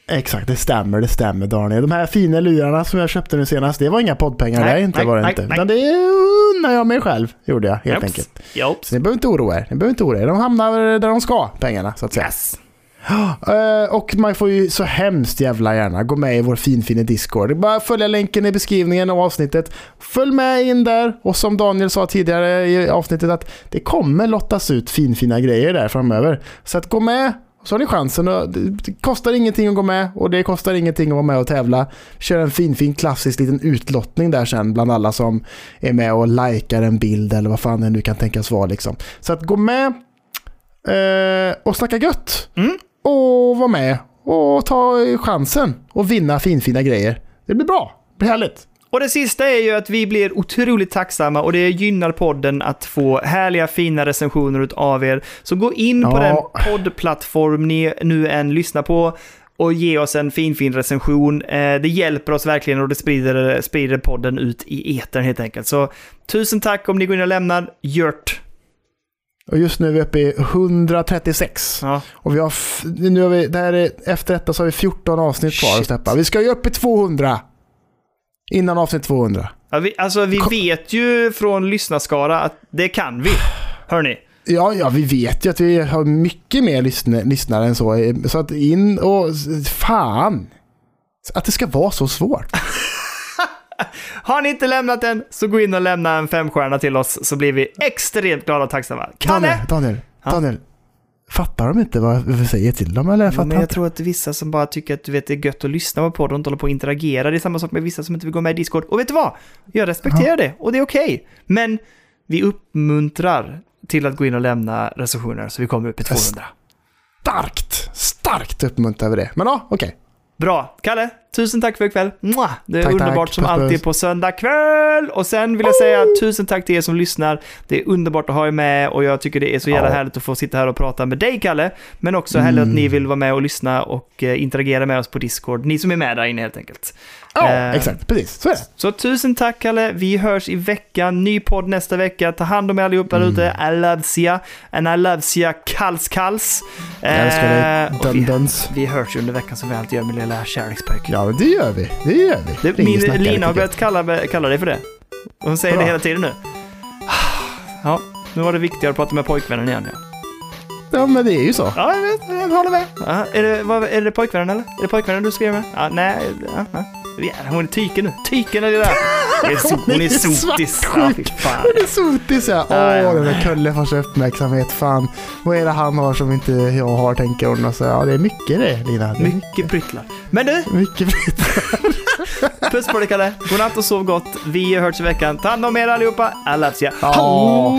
Exakt, det stämmer, det stämmer Daniel. De här fina lurarna som jag köpte nu senast, det var inga poddpengar Nej, där, inte nej, var det nej, inte. nej. Utan det unnar jag mig själv, gjorde jag helt Jops. enkelt. Jops. Så ni behöver inte oroa er, ni behöver inte oroa er. De hamnar där de ska, pengarna, så att säga. Yes. Eh, och man får ju så hemskt jävla gärna gå med i vår finfina Discord. Det är Bara följa länken i beskrivningen av avsnittet. Följ med in där och som Daniel sa tidigare i avsnittet att det kommer lottas ut finfina grejer där framöver. Så att gå med så har ni chansen. Det kostar ingenting att gå med och det kostar ingenting att vara med och tävla. Kör en finfin klassisk liten utlottning där sen bland alla som är med och likar en bild eller vad fan det nu kan tänkas vara liksom. Så att gå med eh, och snacka gött. Mm. Och vara med och ta chansen och vinna finfina grejer. Det blir bra. Det blir härligt. Och det sista är ju att vi blir otroligt tacksamma och det gynnar podden att få härliga fina recensioner av er. Så gå in på Ja. den poddplattform ni nu än lyssnar på och ge oss en fin, fin recension. Eh, det hjälper oss verkligen och det sprider, sprider podden ut i etern helt enkelt. Så tusen tack om ni går in och lämnar Gjört. Och just nu är vi uppe i 136. Ja. Och vi har, nu har vi, det här är, efter detta så har vi 14 avsnitt kvar att släppa. Vi ska ju upp i 200. Innan avsnitt 200. Ja, vi, alltså vi Kom- vet ju från lyssnarskara att det kan vi. Hörni. Ja, ja, vi vet ju att vi har mycket mer lyssn lyssnare än så. Så att in och... Fan! Att det ska vara så svårt. [LAUGHS] [LAUGHS] Har ni inte lämnat den så gå in och lämna en femstjärna till oss så blir vi extremt glada och tacksamma. Daniel, Kalle! Daniel, Ja? Daniel. Fattar de inte vad vi säger till dem eller? Ja, Fattar men jag inte. tror att vissa som bara tycker att du vet, det är gött att lyssna på och inte hålla på och interagera. Det är samma sak med vissa som inte vill gå med i Discord. Och vet du vad? Jag respekterar det och det är okej. Men vi uppmuntrar till att gå in och lämna recensioner så vi kommer upp i 200. Starkt! Starkt uppmuntrar vi det. Men ja, okej. Bra. Kalle, tusen tack för ikväll. Mwah! Det är Tack, underbart tack. som Puss, alltid på söndag kväll. Och sen vill jag säga tusen tack till er som lyssnar. Det är underbart att ha er med och jag tycker det är så jävla Ja. härligt att få sitta här och prata med dig, Kalle. Men också härligt att Mm. ni vill vara med och lyssna och eh, interagera med oss på Discord. Ni som är med där inne helt enkelt. Ja, Eh, exakt. Precis. Så är det. Så tusen tack, Kalle. Vi hörs i veckan. Ny podd nästa vecka. Ta hand om er allihop där ute. Mm. I loves ya. And I loves ya kals kals. Jag älskar dig. Eh, och Dun, vi, vi hörs under veckan som vi alltid gör med lilla kärlekspöken. Ja, det gör vi. Det gör vi. Det, min, Lina har börjat kalla, kalla dig för det. Och hon säger Bra. det hela tiden nu. Ja, nu var det viktigare att prata med pojkvännen igen. Ja, Ja, men det är ju så. ja jag vet. Jag håller med. Ja, är, det, vad, är det pojkvännen eller? Är det pojkvännen du skriver med? Ja, nej. Ja, ja. Ja, hon är tyken nu. Tyken är det där. Det är so, hon är sotis. Ja. Det är sotis ja. Åh, Ja, ja. den där Kulle får så uppmärksamhet. Fan, vad är det han har som inte jag har, tänker hon. Och så, ja, det är mycket det, Lina. Det Mycket pryttlar. Men du, mycket fritt. [LAUGHS] puss på dig Kalle. Godnatt och sov gott. Vi har hörts i veckan. Ta hand om er allihopa. Loves ya. Ja.